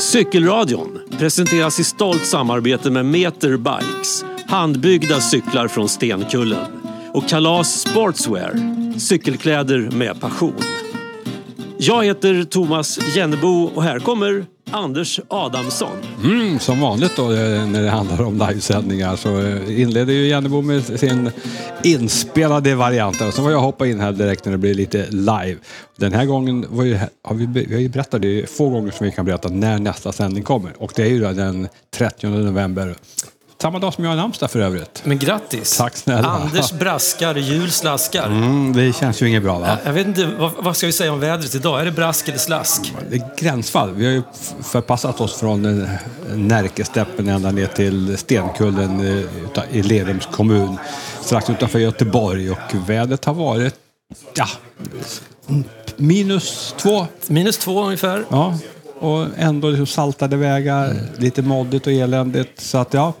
Cykelradion presenteras i stolt samarbete med Meter Bikes, handbyggda cyklar från Stenkullen och Kalas Sportswear, cykelkläder med passion. Jag heter Thomas Jennebo och här kommer Anders Adamsson. Mm, som vanligt då eh, när det handlar om livesändningar så eh, inleder ju Jennebo med sin inspelade variant. Och så var jag hoppa in här direkt när det blir lite live. Den här gången var ju, har vi, vi har ju berättat, det är få gånger som vi kan berätta när nästa sändning kommer. Och det är ju då den 30 november. Samma dag som jag har namnsdag för övrigt. Men grattis! Tack snälla. Anders braskar, jul slaskar. Mm, det känns ju inget bra va? Jag vet inte, vad, vad ska vi säga om vädret idag? Är det brask eller slask? Det är gränsfall. Vi har ju förpassat oss från eh, Närkesteppen ända ner till Stenkullen eh, i Lerums kommun. Strax utanför Göteborg och vädret har varit ja, minus två. Minus två ungefär. Ja, och ändå liksom saltade vägar, lite moddigt och eländigt. Så att ja,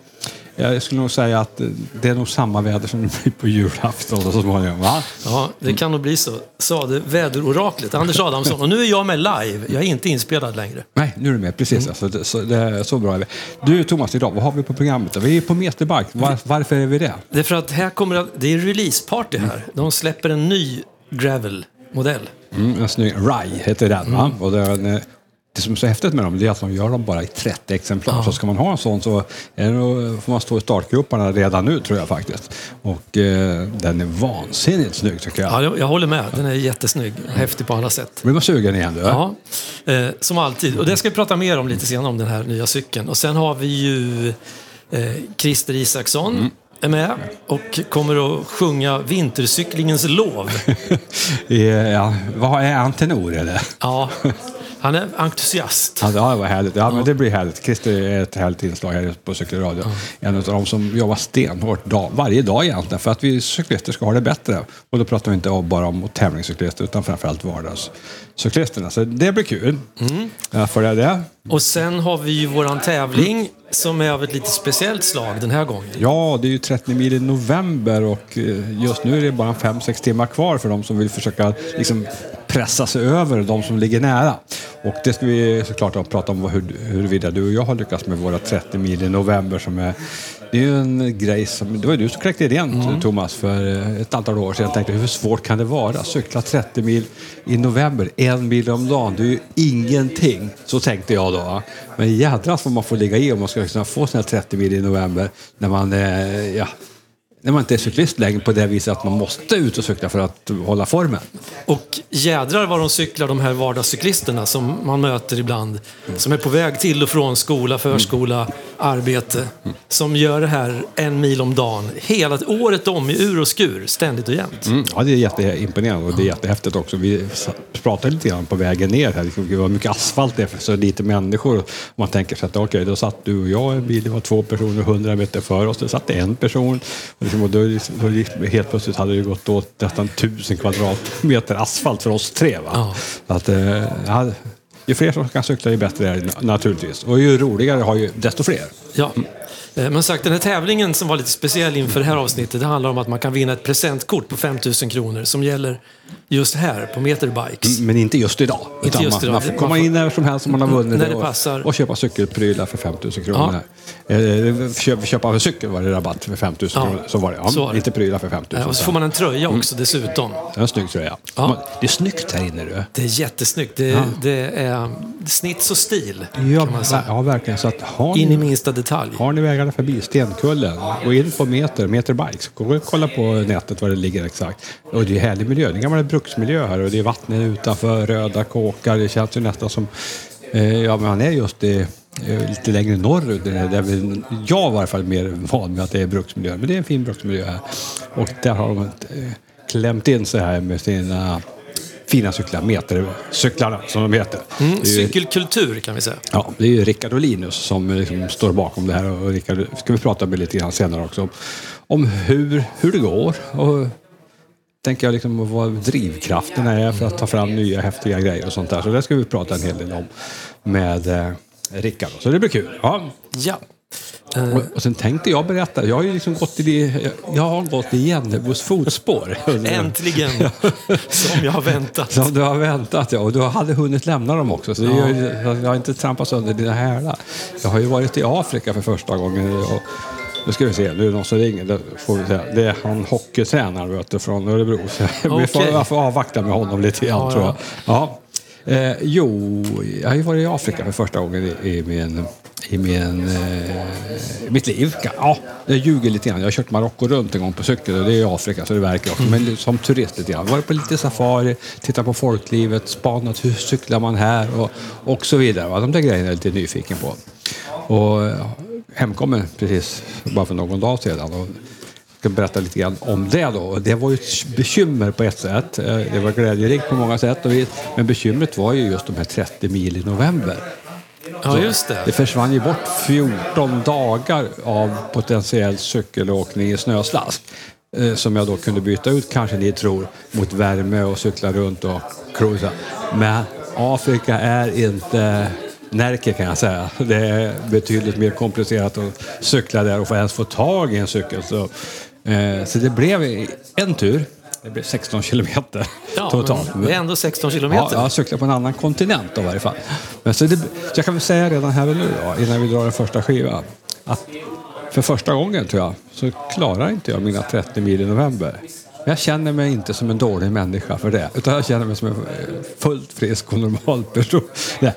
jag skulle nog säga att eh, det är nog samma väder som det blir på julafton så småningom. Va? Ja, det kan nog bli så. Sa det väderoraklet, Anders Adamsson. Och nu är jag med live. Jag är inte inspelad längre. Nej, nu är du med. Precis. Alltså, det, så, det så bra är vi. Du Thomas, idag, vad har vi på programmet? Vi är på Meterbike. Var, varför är vi det? Det är för att här kommer att, det är releaseparty här. De släpper en ny gravel-modell. Mm, en snygg Rai heter den. Va? Och den, det som är så häftigt med dem det är att de gör dem bara i 30 exemplar. Så ska man ha en sån så får man stå i startgroparna redan nu tror jag faktiskt. Och eh, den är vansinnigt snygg tycker jag. Ja, jag håller med. Den är jättesnygg. Häftig på alla sätt. Blir man sugen igen du? Ja, eh, som alltid. Och det ska vi prata mer om lite senare, om den här nya cykeln. Och sen har vi ju eh, Christer Isaksson. Är med och kommer att sjunga vintercyklingens lov. ja, vad är han tenor eller? Ja, han är entusiast. Ja, det var härligt. Ja, men det blir härligt. Christer är ett härligt inslag här på Cykelradio. En av de som jobbar stenhårt dag, varje dag egentligen för att vi cyklister ska ha det bättre. Och då pratar vi inte bara om tävlingscyklister utan framförallt vardagscyklisterna. Så det blir kul. Jag följer det. Och sen har vi ju våran tävling som är av ett lite speciellt slag den här gången. Ja, det är ju 30 mil i november och eh, just nu är det bara 5-6 timmar kvar för de som vill försöka liksom, pressa sig över de som ligger nära. Och det ska vi såklart prata om hur, huruvida du och jag har lyckats med våra 30 mil i november som är det är ju en grej som, det var ju du som kläckte idén Thomas för eh, ett antal år sedan. Jag tänkte hur svårt kan det vara? Cykla 30 mil i november, en mil om dagen, det är ju ingenting. Så tänkte jag då. Men jädrar vad man får ligga i om man ska kunna få sina 30 mil i november när man, ja, när man inte är cyklist längre på det viset att man måste ut och cykla för att hålla formen. Och jädrar vad de cyklar, de här vardagscyklisterna som man möter ibland. Som är på väg till och från skola, förskola, arbete. Som gör det här en mil om dagen. Hela året om i ur och skur, ständigt och jämt. Mm, ja, det är jätteimponerande och det är jättehäftigt också. Vi pratade lite grann på vägen ner här, liksom, hur mycket asfalt det är för så lite människor. Man tänker sig att okej, då satt du och jag i en bil, det var två personer, 100 meter före oss, det satt en person. Liksom, och då, då gick- helt plötsligt hade det gått åt nästan tusen kvadratmeter asfalt för oss tre. Va? Ja. Att, eh, ju fler som kan cykla, ju bättre är det naturligtvis. Och ju roligare har ju desto fler. Ja. Eh, Men sagt, den här tävlingen som var lite speciell inför det här avsnittet, det handlar om att man kan vinna ett presentkort på 5000 kronor som gäller just här på Meterbikes. Men inte just idag. Inte just man, idag. man får Man komma får- in när som helst om man har vunnit När det och, passar. och köpa cykelprylar för 5 000 kronor. Eh, köp, köpa en cykel var det rabatt för 5 000 Ja, kronor. Så var det. Ja, så. Inte prylar för 5 000. Eh, Och så får man en tröja också dessutom. Det är en snygg tröja. Ja. Man- Det är snyggt här inne du. Det är jättesnyggt. Det, det är snits och stil, Ja, ja verkligen. Så att har, In i ni, minsta detalj. har ni vägarna förbi Stenkullen, gå in på Meter, Meter Bikes. Gå och kolla på nätet var det ligger exakt. Och det är härlig miljö. Det är en gammal bruksmiljö här och det är vattnet utanför, röda kåkar. Det känns ju nästan som Eh, Ja, men han är just i, eh, lite längre norrut. Där där vi, jag var i alla fall mer van med att det är bruksmiljö. Men det är en fin bruksmiljö här. Och där har de eh, klämt in sig här med sina fina cyklar, metercyklarna som de heter. Mm, cykelkultur kan vi säga. Ja, det är ju Rickard och Linus som liksom står bakom det här. Och Rickard ska vi prata med lite grann senare också. Om, hur, hur det går. Och tänker jag liksom vad drivkrafterna är för att ta fram nya häftiga grejer och sånt där. Så det ska vi prata en hel del om med eh, Rickard. Så det blir kul. Ja. Ja. Och, och sen tänkte jag berätta, jag har ju liksom gått i, jag har gått i Jennebos fotspår. Äntligen! Som jag har väntat. Som du har väntat, ja. Och du hade hunnit lämna dem också. Så ja. jag, jag har inte trampat sönder dina hälar. Jag har ju varit i Afrika för första gången. Och, nu ska vi se, nu är det någon som ringer. Det, får vi säga. det är han hockeytränaren vet du, från Örebro. Så okay. vi får, jag får avvakta med honom lite grann ja, tror jag. Ja. Eh, jo, jag har ju varit i Afrika för första gången i, i min i min, eh, mitt liv. Ja, jag ljuger lite grann. Jag har kört Marocko runt en gång på cykel och det är i Afrika så det verkar också. Men som turist lite grann. Varit på lite safari, tittat på folklivet, spanat hur cyklar man här och, och så vidare. Va? De där grejerna är jag lite nyfiken på. Och hemkommen precis bara för någon dag sedan. Och ska berätta lite grann om det då. Det var ju ett bekymmer på ett sätt. Eh, det var glädjerikt på många sätt. Men bekymret var ju just de här 30 mil i november. Ja, just det. Det försvann ju bort 14 dagar av potentiell cykelåkning i snöslask. Eh, som jag då kunde byta ut, kanske ni tror, mot värme och cykla runt och cruisa. Men Afrika är inte Närke kan jag säga. Det är betydligt mer komplicerat att cykla där och få ens få tag i en cykel. Så, eh, så det blev en tur det blir 16 kilometer ja, totalt. det är ändå 16 kilometer. Ja, jag cyklar på en annan kontinent då, i varje fall. Men så, det, så jag kan väl säga redan här och nu då, innan vi drar den första skivan, att för första gången tror jag så klarar inte jag mina 30 mil i november. Jag känner mig inte som en dålig människa för det, utan jag känner mig som en fullt frisk och normal person.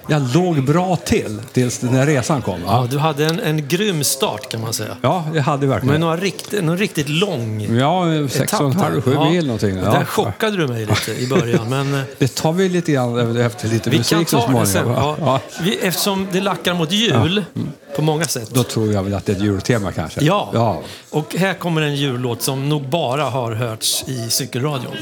Jag låg bra till tills den här resan kom. Ja, du hade en, en grym start kan man säga. Ja, jag hade verkligen. Men några rikt, någon riktigt lång Ja, sex och en halv, sju mil någonting. Ja. Där chockade du mig lite i början. Men... Eh, det tar vi lite grann efter lite vi musik så småningom. Sen, ja. Ja. Vi, eftersom det lackar mot jul ja. mm. På många sätt. Då tror jag väl att det är ett jultema kanske. Ja. ja, och här kommer en jullåt som nog bara har hörts i cykelradion.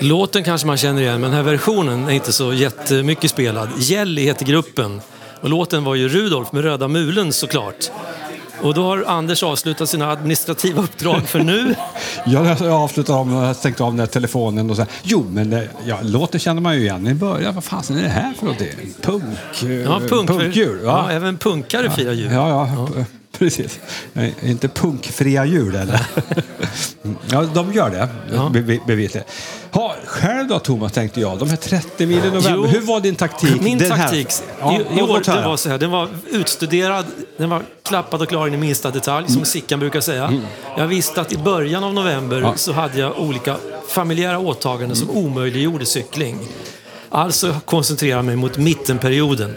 Låten kanske man känner igen, men den här versionen är inte så jättemycket spelad. Jelly heter gruppen. Och låten var ju Rudolf med röda mulen såklart. Och då har Anders avslutat sina administrativa uppdrag för nu. Jag avslutade om och stängde av den här telefonen och så här, Jo, men det, ja, låten känner man ju igen i början. Vad fasen är det här för någonting? Punk, eh, Ja, punk, punkdjur? Ja, även punkare firar jul. Ja, ja, p- precis. Inte punkfria jul eller? ja, de gör det, Ja. be- bevisligen. Ha, själv då Thomas, tänkte jag, de här 30 milen november. Hur var din taktik? Min Den här- taktik Ja, i, i år det var så här, den var utstuderad, den var klappad och klar in i minsta detalj, som Sickan brukar säga. Jag visste att i början av november Mm. Ja. så hade jag olika familjära åtaganden som omöjliggjorde cykling. Alltså koncentrerade jag mig mot mittenperioden.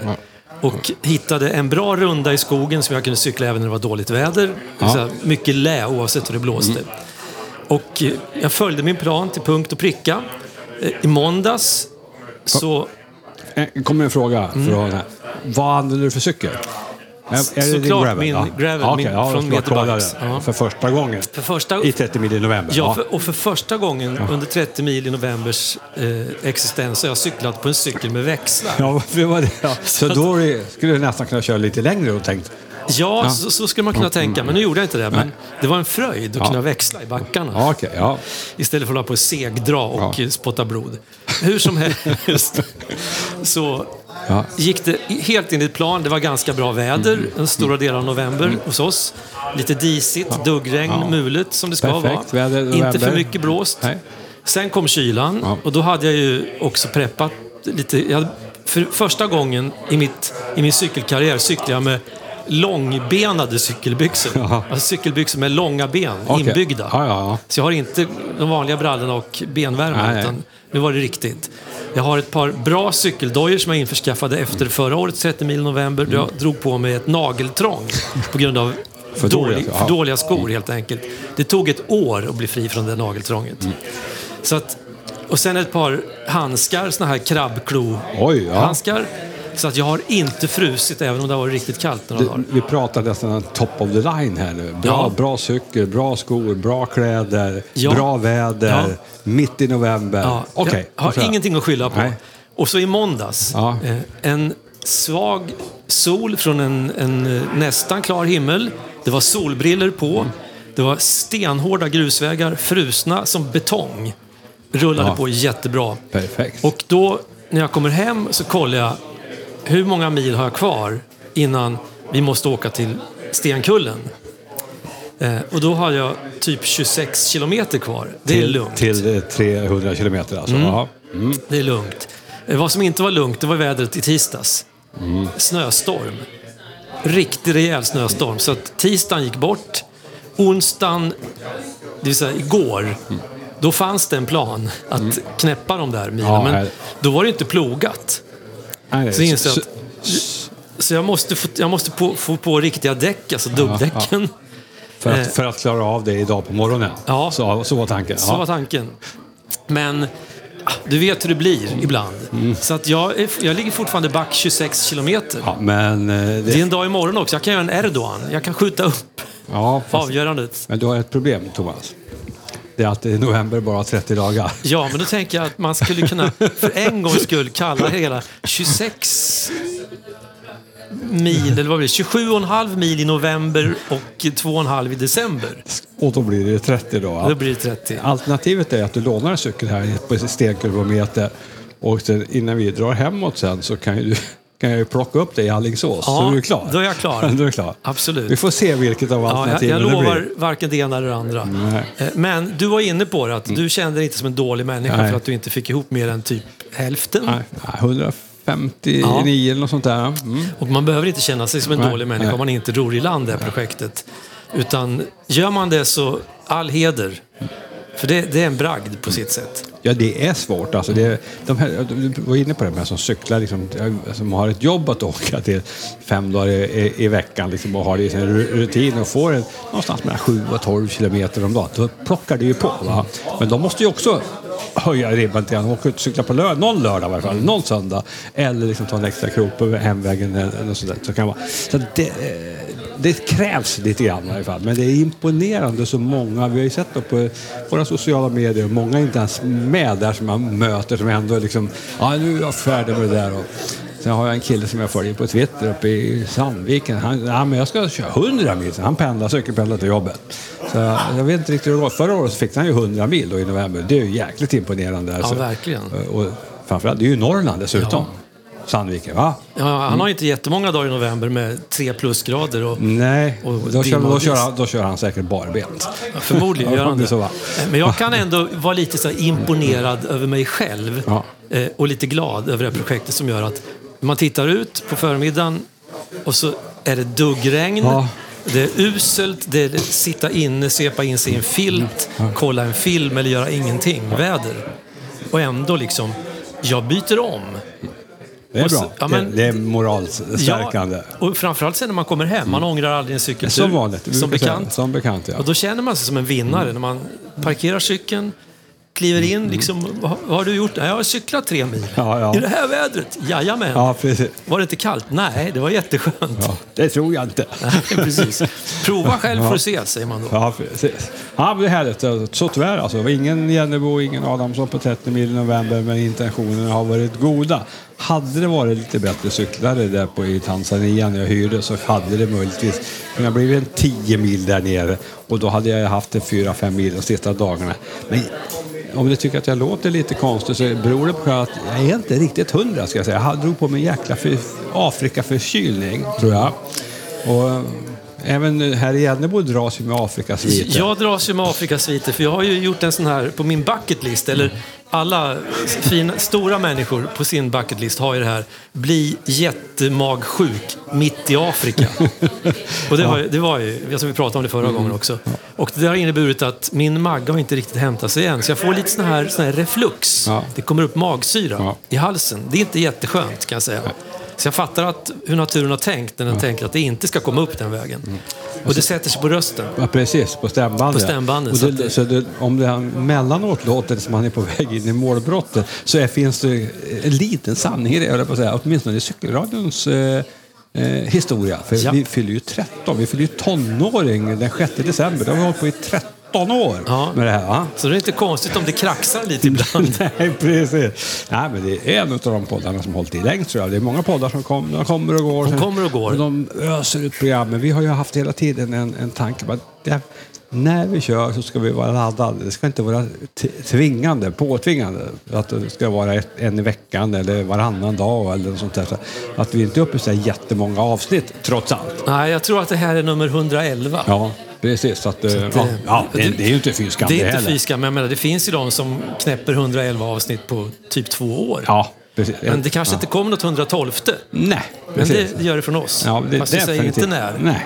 Och hittade en bra runda i skogen som jag kunde cykla även när det var dåligt väder. Ja. Så mycket lä oavsett hur det blåste. Och eh, jag följde min plan till punkt och pricka. Eh, I måndags så... Eh, kommer en fråga. För här. Vad använder du för cykel? Är, är det din Såklart gravel? min ja. gravel, Ja, okej, min- ja, från jag ska kolla Meterbikes. det. Ja. För första gången. För första, I 30 mil i november. ja, för, och för första gången under 30 mil i novembers eh, existens har jag cyklat på en cykel med växlar. Ja, det var det. Ja. Så då är det- skulle du nästan kunna köra lite längre och tänkt. Ja, Så, så skulle man kunna tänka, men nu gjorde jag inte det. Men det var en fröjd att kunna växla i backarna. Ja, okej. ja. Istället för att hålla på och segdra och Ja. spotta blod. Hur som helst så Ja. gick det helt enligt plan. Det var ganska bra väder Mm. en stora delar av november hos oss. Lite disigt, duggregn, Ja. mulet som det ska Perfekt vara. väder, Inte november. för mycket blåst. Nej. Sen kom kylan Ja. och då hade jag ju också preppat lite. Jag, för första gången i, mitt, i min cykelkarriär cyklade jag med långbenade cykelbyxor. Jaha. Alltså cykelbyxor med långa ben Okej. inbyggda. Ja, ja, ja. Så jag har inte de vanliga brallorna och utan nu var det riktigt. Jag har ett par bra cykeldojor som jag införskaffade efter förra årets 30 mil november. Mm. Jag drog på mig ett nageltrång på grund av För dålig, för dåliga skor helt enkelt. Det tog ett år att bli fri från det nageltrånget. Mm. Så att, och sen ett par handskar, såna här krabbklo-handskar. Så att jag har inte frusit även om det har varit riktigt kallt några dagar. vi pratar nästan top of the line här nu. Bra, Ja. bra cykel, bra skor, bra kläder, Ja. bra väder, Ja. mitt i november. Ja, Okej. Jag har ingenting att skylla på. Nej. Och så i måndags, eh, en svag sol från en, en eh, nästan klar himmel. Det var solbriller på. Mm. Det var stenhårda grusvägar, frusna som betong. Rullade på jättebra. Perfekt. Och då, när jag kommer hem, så kollar jag hur många mil har jag kvar innan vi måste åka till Stenkullen. Eh, och då har jag typ 26 kilometer kvar. Det är till, lugnt. Till eh, 300 kilometer alltså. Ja. Mm. Det är lugnt. Eh, Vad som inte var lugnt, det var vädret i tisdags. Snöstorm. Riktig rejäl snöstorm. Så att tisdagen gick bort. Onsdagen, det vill säga igår, då fanns det en plan att knäppa de där milen. Ja, men då var det inte plogat. Nej, Så insåg jag att så jag måste, få, jag måste på, få på riktiga däck, alltså dubbdäcken. för, eh. att, för att klara av det idag på morgonen. Ja. Så, så var tanken. Så var Ja. tanken. Men ah, du vet hur det blir ibland. Mm. Så att jag, är, jag ligger fortfarande back 26 kilometer. Ja, men, eh, Det är det, en dag imorgon också. Jag kan göra en Erdogan. Jag kan skjuta upp ja, fast, avgörandet. men du har ett problem, Thomas. Det är är november bara 30 dagar. Ja, men då tänker jag att man skulle kunna för en gångs skull kalla hela 26 mil, eller vad blir det? 27,5 mil i november och 2,5 i december. Och då blir det 30 då. Då blir det 30. Alternativet är att du lånar en cykel här på stenkulvermeter och sen, innan vi drar hemåt sen så kan ju du kan jag ju plocka upp dig i Alingsås. Ja, så är du klar. då är jag klar. då är klar. Absolut. Vi får se vilket av Ja, jag, alternativen jag det lovar blir. varken det ena eller det andra. Nej. Eh, Men du var inne på det, att du kände dig inte som en dålig människa Nej. för att du inte fick ihop mer än typ hälften. Nej, 159 eller något sånt där. Mm. Och man behöver inte känna sig som en Nej, dålig människa om man inte ror i land det här projektet. Utan gör man det så all heder. För det, det är en bragd på sitt sätt. Ja, det är svårt. Alltså, det, de här, du var inne på det, de här som cyklar, liksom, som alltså, har ett jobb att åka till fem dagar i, i, i veckan liksom, och har det i sin rutin och får en, någonstans mellan 7 och 12 kilometer om dagen. Då plockar det ju på. Va? Men de måste ju också höja ribban till grann. De åker ut och cyklar på lördag, någon lördag i alla fall, någon söndag. Eller liksom ta en extra krok på hemvägen eller något sånt där. Så kan vara. Så det, eh, det krävs lite grann i alla fall. Men det är imponerande så många. Vi har ju sett på våra sociala medier. Många är inte ens med där som man möter som ändå liksom, ja nu är jag färdig med det där. Och sen har jag en kille som jag följer på Twitter uppe i Sandviken. Han, ja, men jag ska köra 100 mil. Han pendlar, cykelpendlar till jobbet. Så jag vet inte riktigt hur det går. Förra året så fick han ju 100 mil då i november. Det är ju jäkligt imponerande. alltså. verkligen. Och framförallt, det är ju Norrland dessutom. Sandviken, va? Ja, han har inte jättemånga dagar i november med tre plusgrader. Och, Nej, Och då kör, då, kör han, då kör han säkert barbent. Förmodligen gör han det så? Men jag kan ändå vara lite så imponerad över mig själv Ja. eh, och lite glad över det här projektet som gör att man tittar ut på förmiddagen och så är det duggregn. Ja. Det är uselt, det är sitta inne, svepa in sig i en filt, kolla en film eller göra ingenting, väder. Och ändå liksom Jag byter om. Det är bra. ja, men- det, är moralstärkande. Ja, och framförallt sen när man kommer hem. Man ångrar aldrig en cykeltur. Som vanligt. Som säga. bekant. Som bekant, ja. Och då känner man sig som en vinnare när man parkerar cykeln, kliver in, liksom, vad, har du gjort? "Nej, Jag har cyklat tre mil. Mm. Ja, ja. I det här vädret? Jajamän. Ja, precis. Var det inte kallt? Nej, det var jätteskönt. Ja, det tror jag inte. Nej, precis. Prova själv för att se, säger man då. Ja, precis. Ja, men det är härligt. Så tyvärr alltså. Ingen Jennebo, ingen Adamsson på 30 mil i november, men intentionerna har varit goda. Hade det varit lite bättre cyklare där på, i Tanzania när jag hyrde så hade det möjligtvis kunnat bli en 10 mil där nere och då hade jag haft en 4-5 mil de sista dagarna. Men om du tycker att jag låter lite konstig så beror det på att jag är inte riktigt hundra ska jag säga. Jag drog på mig en jäkla för, Afrikaförkylning tror jag. Och även här i Jennebo dras ju med Afrikasviter. Jag dras ju med Afrikasviter, för jag har ju gjort en sån här på min bucket list, eller alla fina, stora människor på sin bucket list har ju det här, bli jättemagsjuk mitt i Afrika. Och det, har, det var ju, alltså vi pratade om det förra gången också. Och det har inneburit att min magga har inte riktigt hämtat sig än, så jag får lite sån här, sån här reflux. Ja. Det kommer upp magsyra Ja. i halsen. Det är inte jätteskönt kan jag säga. Så jag fattar att, hur naturen har tänkt när den tänker att det inte ska komma upp den vägen. Och det sätter sig på rösten. Ja, precis, på stämbandet. På stämbandet, Och så det, att det- så det, om det emellanåt låter det som han är på väg in i målbrottet så är, finns det en liten sanning i det, jag på att säga. åtminstone i cykelradions eh, eh, historia. För Ja. vi fyller ju 13, vi fyller ju tonåring den 6 december. Då har vi hållit på i 13 år Ja. med det här. Va? Så det är inte konstigt om det kraxar lite ibland. Nej, precis. Nej, men det är en av de poddarna som hållit i längst tror jag. Det är många poddar som kom, de kommer och går. De kommer och går. de öser ut program. Men vi har ju haft hela tiden en, en tanke på att det, när vi kör så ska vi vara laddade. Det ska inte vara tvingande, påtvingande. Att det ska vara ett, en i veckan eller varannan dag eller något sånt där. Så att vi inte är uppe i så jättemånga avsnitt, trots allt. Nej, jag tror att det här är nummer 111. Ja, precis. Så att, eh, det- ja, ja, det, det är ju inte fy skam Det är inte fy skam, men jag menar, det finns ju de som knäpper 111 avsnitt på typ två år. Ja, precis. Men det kanske ja. inte kommer något 112. Nej, Men precis. det gör det från oss. Ja, det, Fast vi säger inte när. Nej.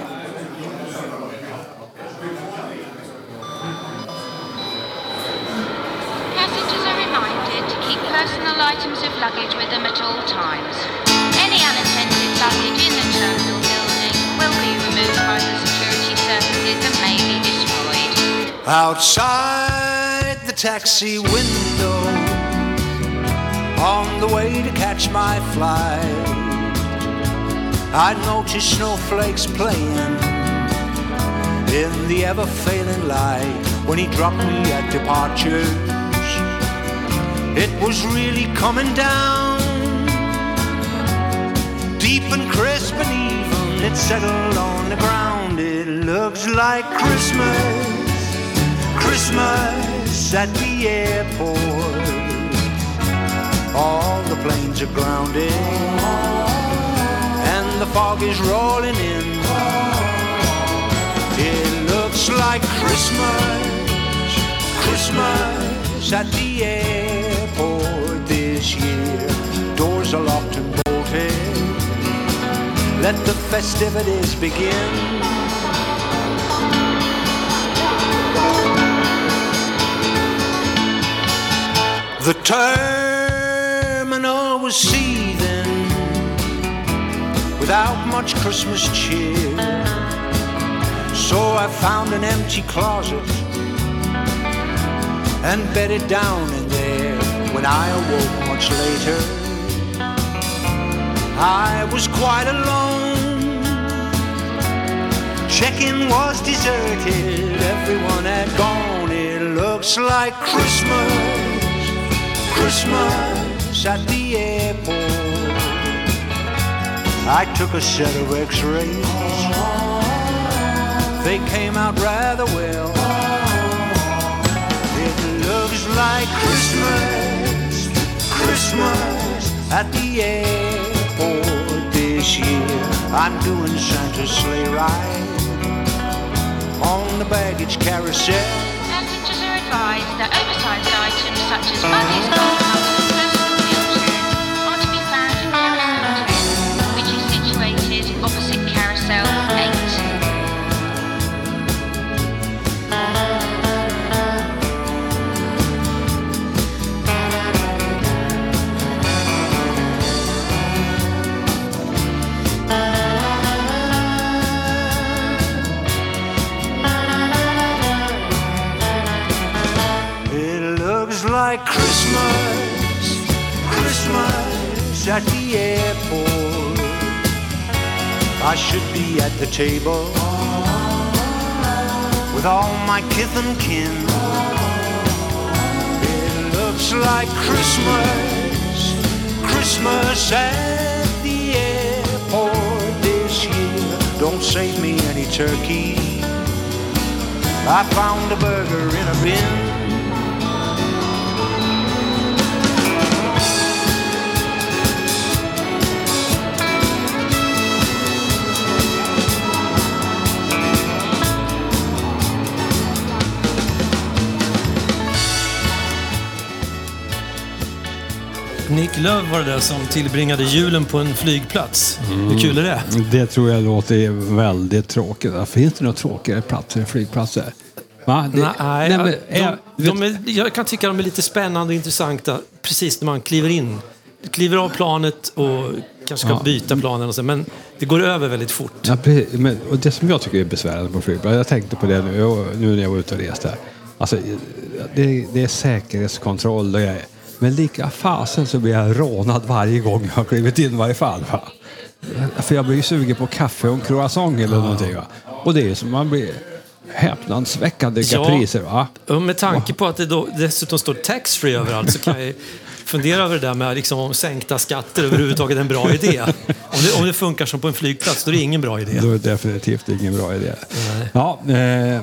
Outside the taxi window, on the way to catch my flight, I noticed snowflakes playing in the ever failing light when he dropped me at departures. It was really coming down, deep and crisp and even. It settled on the ground. It looks like Christmas. Christmas at the airport. All the planes are grounded and the fog is rolling in. It looks like Christmas, Christmas at the airport this year. Doors are locked and bolted. Let the festivities begin. The terminal was seething without much Christmas cheer. So I found an empty closet and bedded down in there. When I awoke much later, I was quite alone. Check-in was deserted, everyone had gone. It looks like Christmas, Christmas at the airport. I took a set of x-rays. They came out rather well. It looks like Christmas, Christmas at the airport this year. I'm doing Santa's sleigh ride on the baggage carousel. Passengers are advised that oversized such as luggage, like Christmas, Christmas at the airport. I should be at the table with all my kith and kin. It looks like Christmas, Christmas at the airport this year. Don't save me any turkey. I found a burger in a bin. Nick Löv var det där som tillbringade julen på en flygplats. Hur kul är det? Det tror jag låter väldigt tråkigt. Finns det några tråkigare platser än flygplatser? Va? Det, Nej, nej, men, de, är- de är, jag kan tycka de är lite spännande och intressanta precis när man kliver in. Kliver av planet och kanske ska Ja. byta planen och så, men det går över väldigt fort. Ja, precis. men, och det som jag tycker är besvärande på flygplatser, jag tänkte på det nu, jag, nu när jag var ute och reste. Alltså, det, det är säkerhetskontroll och grejer. Men lika fasen så blir jag rånad varje gång jag har klivit in i varje fall. Va? För jag blir ju sugen på kaffe och en croissant eller någonting. Va? Och det är som man blir häpnadsväckande Ja. priser. Va? Och med tanke på att det då dessutom står taxfree överallt så kan jag fundera över det där med liksom, om sänkta skatter överhuvudtaget är en bra idé. Om det, om det funkar som på en flygplats, då är det ingen bra idé. Då är det definitivt ingen bra idé. Ja, eh,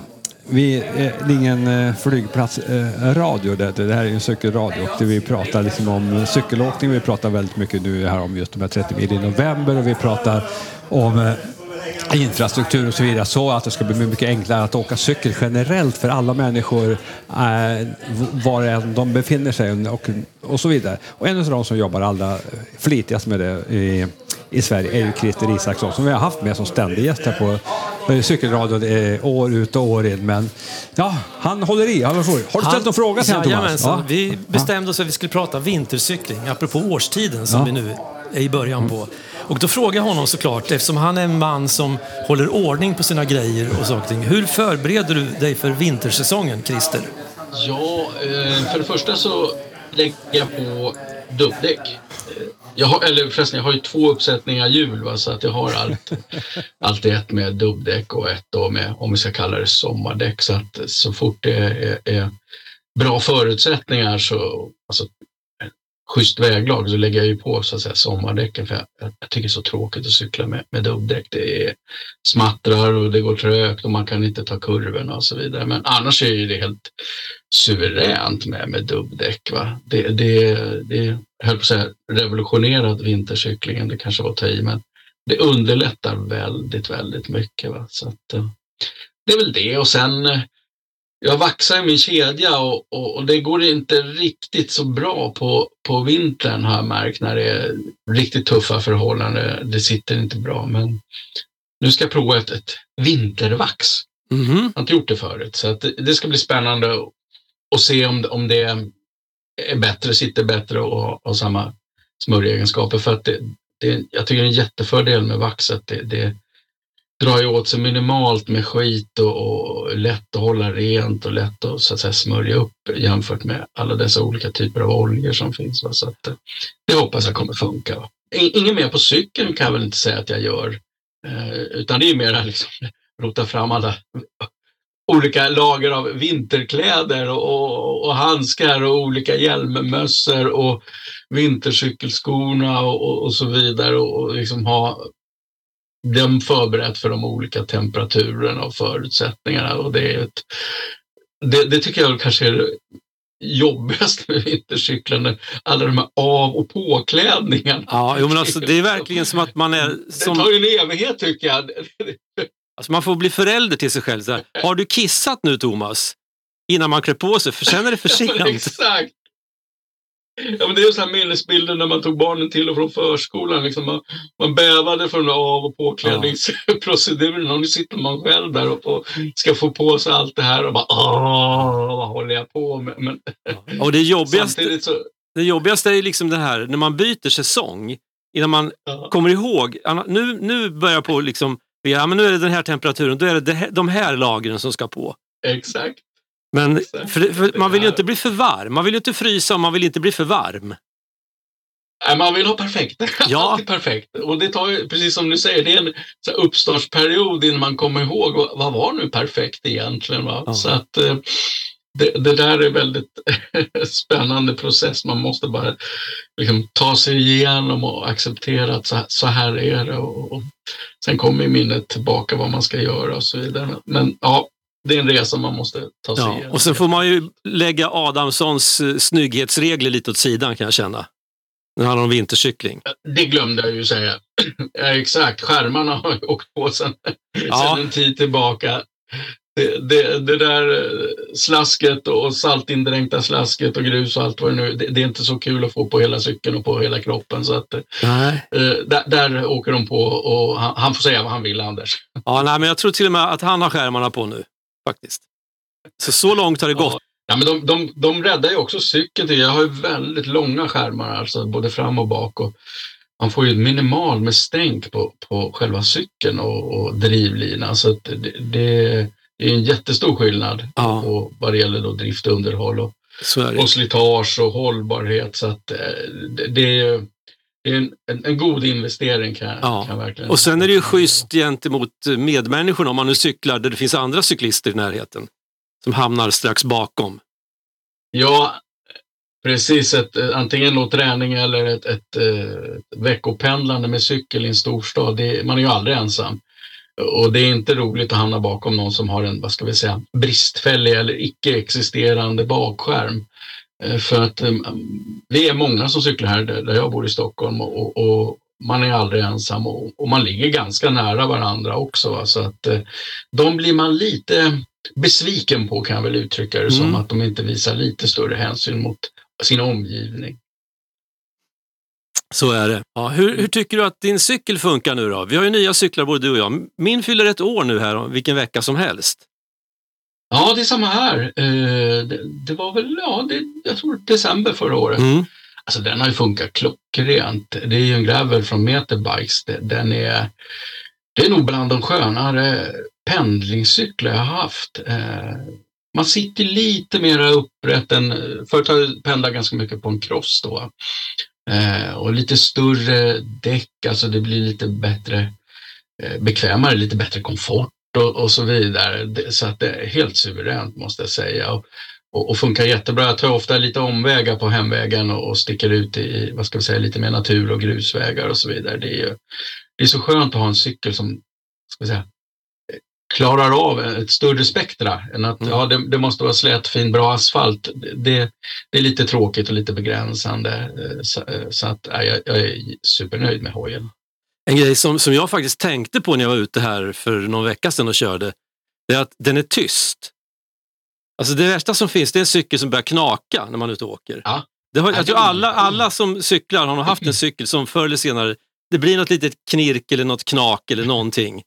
vi, eh, det är ingen eh, flygplatsradio eh, det, det här är en cykelradio och vi pratar liksom om cykelåkning. Vi pratar väldigt mycket nu här om just de här 30 mil i november och vi pratar om infrastruktur och så vidare så att det ska bli mycket enklare att åka cykel generellt för alla människor eh, var än de befinner sig och, och så vidare. Och en av de som jobbar allra flitigast med det i, i Sverige är ju Christer Isaksson som vi har haft med som ständig gäst här på eh, cykelradion eh, år ut och år in. Men ja, han håller i. Han får, har du ställt någon fråga till honom Thomas? Jajamensan. Vi bestämde oss att vi skulle prata vintercykling, apropå årstiden som Ja. vi nu är i början på. Och då frågade jag honom såklart, eftersom han är en man som håller ordning på sina grejer och saker ting. Hur förbereder du dig för vintersäsongen, Christer? Ja, eh, för det första så lägger jag på dubbdäck. Jag har, eller förresten, jag har ju två uppsättningar hjul va, så att jag har allt, allt ett med dubbdäck och ett då med, om vi ska kalla det sommardäck. Så att så fort det är, är bra förutsättningar så, alltså schysst väglag så lägger jag ju på så att säga sommardäcken för jag, jag, tycker det är så tråkigt att cykla med, med dubbdäck. Det är, smattrar och det går trögt och man kan inte ta kurvorna och så vidare. Men annars är ju det helt suveränt med, med dubbdäck. Va? Det, det, det jag höll på att säga revolutionerat vintercyklingen, det kanske var att ta i, men det underlättar väldigt, väldigt mycket. Va? Så att, eh, det är väl det och sen eh, jag vaxar i min kedja och, och, och det går inte riktigt så bra på, på vintern har jag märkt när det är riktigt tuffa förhållanden. Det sitter inte bra men nu ska jag prova ett, ett vintervax. Mhm. Jag har inte gjort det förut så det, det ska bli spännande att- se om, om det är bättre, sitter bättre och har samma smörjegenskaper. För att det, det, jag tycker det är en jättefördel med vax att det, det drar ju åt sig minimalt med skit och, och lätt att hålla rent och lätt att, så att säga, smörja upp jämfört med alla dessa olika typer av oljor som finns. Va? Så att, eh, det hoppas jag kommer funka. Va? Inget mer på cykeln kan jag väl inte säga att jag gör. Eh, utan det är mer liksom rota fram alla olika lager av vinterkläder och, och, och handskar och olika hjälmmössor och vintercykelskorna och, och, och så vidare och, och liksom ha dem förberett för de olika temperaturerna och förutsättningarna. Och det, är ett, det, det tycker jag kanske är det jobbigaste med vintercyklarna. Alla de här av och påklädningarna. Ja, jo, men alltså, det är verkligen som att man är... Det Som, tar ju en evighet tycker jag. alltså, man får bli förälder till sig själv. Här. Har du kissat nu, Thomas? Innan man klär på sig, för sen är det för sent. Exakt. Ja, men det är så här minnesbilder när man tog barnen till och från förskolan. Liksom man, man bävade för den av och påklädningsproceduren och nu sitter man själv där och på, ska få på sig allt det här och bara åh, vad håller jag på med? Men Och det jobbigaste, så, det jobbigaste är liksom det här när man byter säsong. Innan man ja, kommer ihåg. Nu, nu börjar jag på liksom... Ja, men nu är det den här temperaturen. Då är det de här lagren som ska på. exakt. Men för, för man vill ju inte bli för varm. Man vill ju inte frysa och man vill inte bli för varm. Nej, man vill ha perfekt. Ja. Alltid perfekt. Och det tar ju, precis som du säger, det är en så uppstartsperiod innan man kommer ihåg vad, vad var nu perfekt egentligen. Va? Ja. Så att eh, det, det där är väldigt spännande process. Man måste bara liksom, ta sig igenom och acceptera att så, här- så här är det. Och, och sen kommer minnet tillbaka vad man ska göra och så vidare. Men ja, det är en resa man måste ta sig Ja. igenom. Och sen får man ju lägga Adamssons eh, snygghetsregler lite åt sidan kan jag känna. När det handlar om vintercykling. Det glömde jag ju säga. Exakt, skärmarna har ju åkt på sedan, Ja. en tid tillbaka. Det, det, det där eh, slasket och saltindränkta slasket och grus och allt vad det nu det, det är inte så kul att få på hela cykeln och på hela kroppen. Så att, eh, Nej. där, där åker de på och han, han får säga vad han vill, Anders. Ja, nej, men jag tror till och med att han har skärmarna på nu. Faktiskt. Så, så långt har det gått. Ja, men de, de, de räddar ju också cykeln. Jag har ju väldigt långa skärmar, alltså både fram och bak. Och man får ju minimal med stänk på, på själva cykeln och, och drivlinan. Så det, det är en jättestor skillnad Ja. på vad det gäller då drift och underhåll och, och slitage och hållbarhet. Så att eh, det, det är, det är en, en, en god investering kan, Ja. kan verkligen Och sen är det ju schysst gentemot medmänniskorna om man nu cyklar där det finns andra cyklister i närheten. Som hamnar strax bakom. Ja, precis. Ett, eh, antingen då träning eller ett, ett, eh, ett veckopendlande med cykel i en storstad. Det, man är ju aldrig ensam. Och det är inte roligt att hamna bakom någon som har en, vad ska vi säga, bristfällig eller icke-existerande bakskärm. Eh, För att eh, vi är många som cyklar här där jag bor i Stockholm och, och man är aldrig ensam och, och man ligger ganska nära varandra också. va. Så att eh, de blir man lite besviken på kan jag väl uttrycka det som, Mm. att de inte visar lite större hänsyn mot sin omgivning. Så är det. Ja, hur, hur tycker du att din cykel funkar nu då? Vi har ju nya cyklar både du och jag. Min fyller ett år nu här, vilken vecka som helst. Ja, det är samma här. Eh, det, det var väl, ja, det, jag tror december förra året. Mm. Alltså den har ju funkat klockrent. Det är ju en gravel från Meterbikes. Den är, det är nog bland de skönare pendlingscyklar jag har haft. Eh, Man sitter lite mer upprätt än, förut har jag pendlat ganska mycket på en cross då. Eh, Och lite större däck, alltså det blir lite bättre, bekvämare, lite bättre komfort och, och så vidare. Så att det är helt suveränt måste jag säga. Och, och, och funkar jättebra. Jag tar ofta lite omvägar på hemvägen och, och sticker ut i vad ska vi säga, lite mer natur och grusvägar och så vidare. Det är, ju, det är så skönt att ha en cykel som ska vi säga, klarar av ett större spektra än att Mm. ja, det, det måste vara slät, fin, bra asfalt. Det, det, det är lite tråkigt och lite begränsande. eh, Så, eh, så att, ja, jag, jag är supernöjd med hojen. En grej som, som jag faktiskt tänkte på när jag var ute här för någon vecka sedan och körde, det är att den är tyst. Alltså det värsta som finns det är en cykel som börjar knaka när man är ute och åker. Ja. Det har, Ja, jag tror alla, alla som cyklar har nog haft en cykel som förr eller senare, det blir något litet knirk eller något knak eller någonting.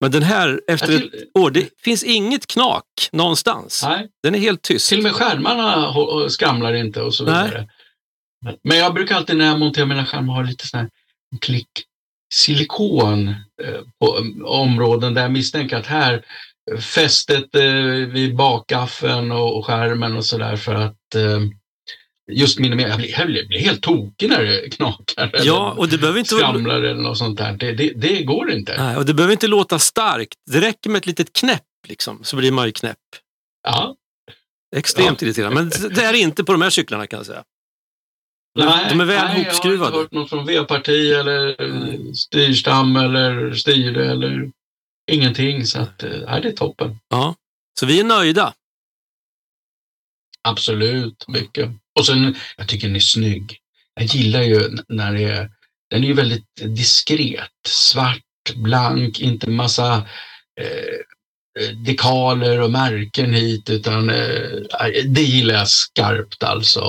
Men den här, efter ett år, det finns inget knak någonstans. Nej, Den är helt tyst. till och med skärmarna skramlar inte och så Nej. vidare. Men- Men jag brukar alltid när jag monterar mina skärmar ha lite sån här klick silikon eh, på eh, områden där jag misstänker att här eh, fästet eh, vid bakgaffeln och skärmen och sådär för att eh, just minimera. Jag blir, jag blir, helt tokig när det knakar Ja, och det behöver inte, skramlar eller något sånt där. Det, det, det går inte. nej, och det behöver inte låta starkt. Det räcker med ett litet knäpp, liksom, så blir man ju knäpp. Ja. Extremt irriterande. Men det är inte på de här cyklarna kan jag säga. De- de är väl nej, Jag har hopskruvade. inte hört något från V-parti eller Nej. styrstam eller styre eller ingenting. Så att, eh, nej, det är toppen. Ja. Så vi är nöjda. Absolut, mycket. Och sen, jag tycker den är snygg. Jag gillar ju när det är, den är ju väldigt diskret. Svart, blank, inte massa eh, dekaler och märken hit, utan eh, det gillar jag skarpt alltså.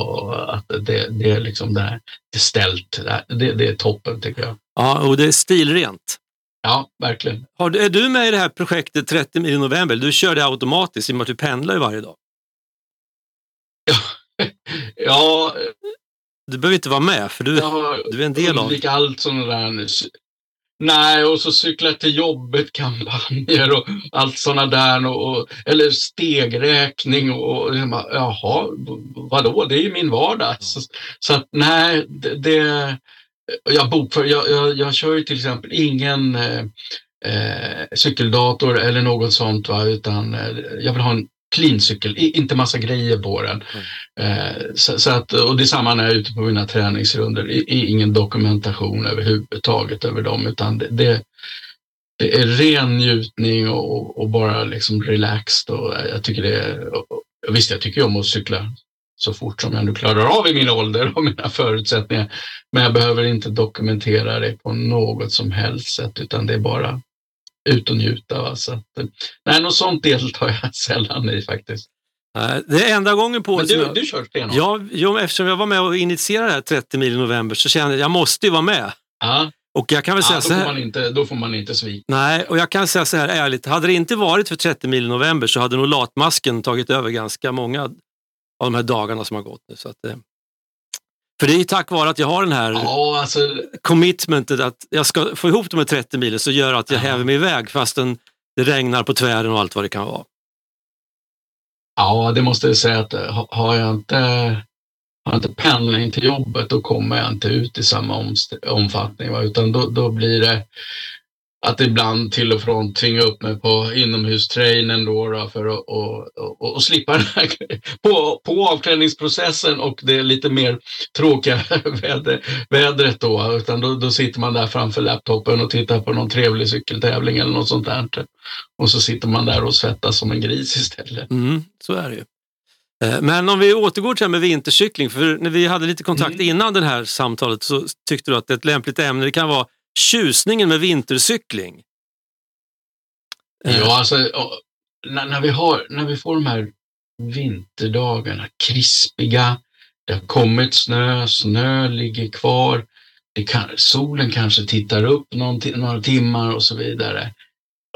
Att det, det är liksom det här, det ställt. Det, det är toppen tycker jag. Ja, och det är stilrent. Ja, verkligen. Har, är du med i det här projektet 30 mil i november? Du kör det automatiskt i och med att du pendlar ju varje dag. Ja, Du behöver inte vara med, för du, du är en del av det. allt sådana där Nej, och så cykla till jobbet-kampanjer och allt sådana där. Och, och, eller stegräkning och, och jaha, vadå, det är ju min vardag. Så, så att nej, det, det jag, bokför, jag, jag, jag kör ju till exempel ingen eh, eh, cykeldator eller något sånt, va, utan eh, jag vill ha en clean cykel, inte massa grejer på den. Mm. Eh, så, så, att, och det är samma när jag är ute på mina träningsrunder, ingen dokumentation överhuvudtaget över dem, utan det, det, det är ren njutning och, och, bara liksom relaxed. Och jag tycker det är, visst, jag tycker om att cykla så fort som jag nu klarar av i min ålder och mina förutsättningar. Men jag behöver inte dokumentera det på något som helst sätt, utan det är bara ut och njuta. Va? Så att, nej, något sånt deltar jag sällan i faktiskt. Det är enda gången på Men du, jag, du kör stenhårt? Ja, jo, eftersom jag var med och initierade det här 30 mil i november så kände jag att jag måste ju vara med. Ja. Och jag kan väl säga ja, så här, får man inte, då får man inte svika. Nej, och jag kan säga så här ärligt, hade det inte varit för 30 mil i november så hade nog latmasken tagit över ganska många av de här dagarna som har gått nu. Så att, eh, för det är tack vare att jag har den här ja, alltså... commitmentet att jag ska få ihop de här 30 milen så gör att jag ja. häver mig iväg fastän det regnar på tvären och allt vad det kan vara. Ja, det måste jag säga att eh, har jag inte, har jag inte pendling till jobbet då kommer jag inte ut i samma omfattning. Va? Utan då, då blir det att ibland till och från tvinga upp mig på inomhustrainen då, då för att och, och, och slippa den här, på, på avklädningsprocessen och det lite mer tråkiga väder, vädret då. Utan då, då sitter man där framför laptopen och tittar på någon trevlig cykeltävling eller något sånt där. Och så sitter man där och svettas som en gris istället. Mm, så är det ju. Eh, men om vi återgår till det här med vintercykling, för när vi hade lite kontakt mm. innan det här samtalet så tyckte du att ett lämpligt ämne det kan vara tjusningen med vintercykling. Eh. Ja, alltså när, när, vi har, när vi får de här vinterdagarna, krispiga, det har kommit snö, snö ligger kvar, kan, solen kanske tittar upp någon, några timmar och så vidare.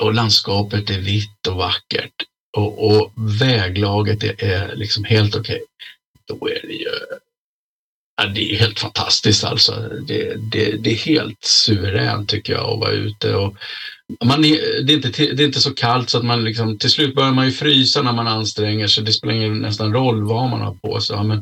Och landskapet är vitt och vackert och, och väglaget är, är liksom helt okej. Okay. Då är det ju Ja, det är helt fantastiskt alltså. Det, det, det är helt suveränt tycker jag att vara ute och man är, det, är inte, det är inte så kallt så att man liksom, till slut börjar man ju frysa när man anstränger sig. Det spelar ingen nästan roll vad man har på sig. men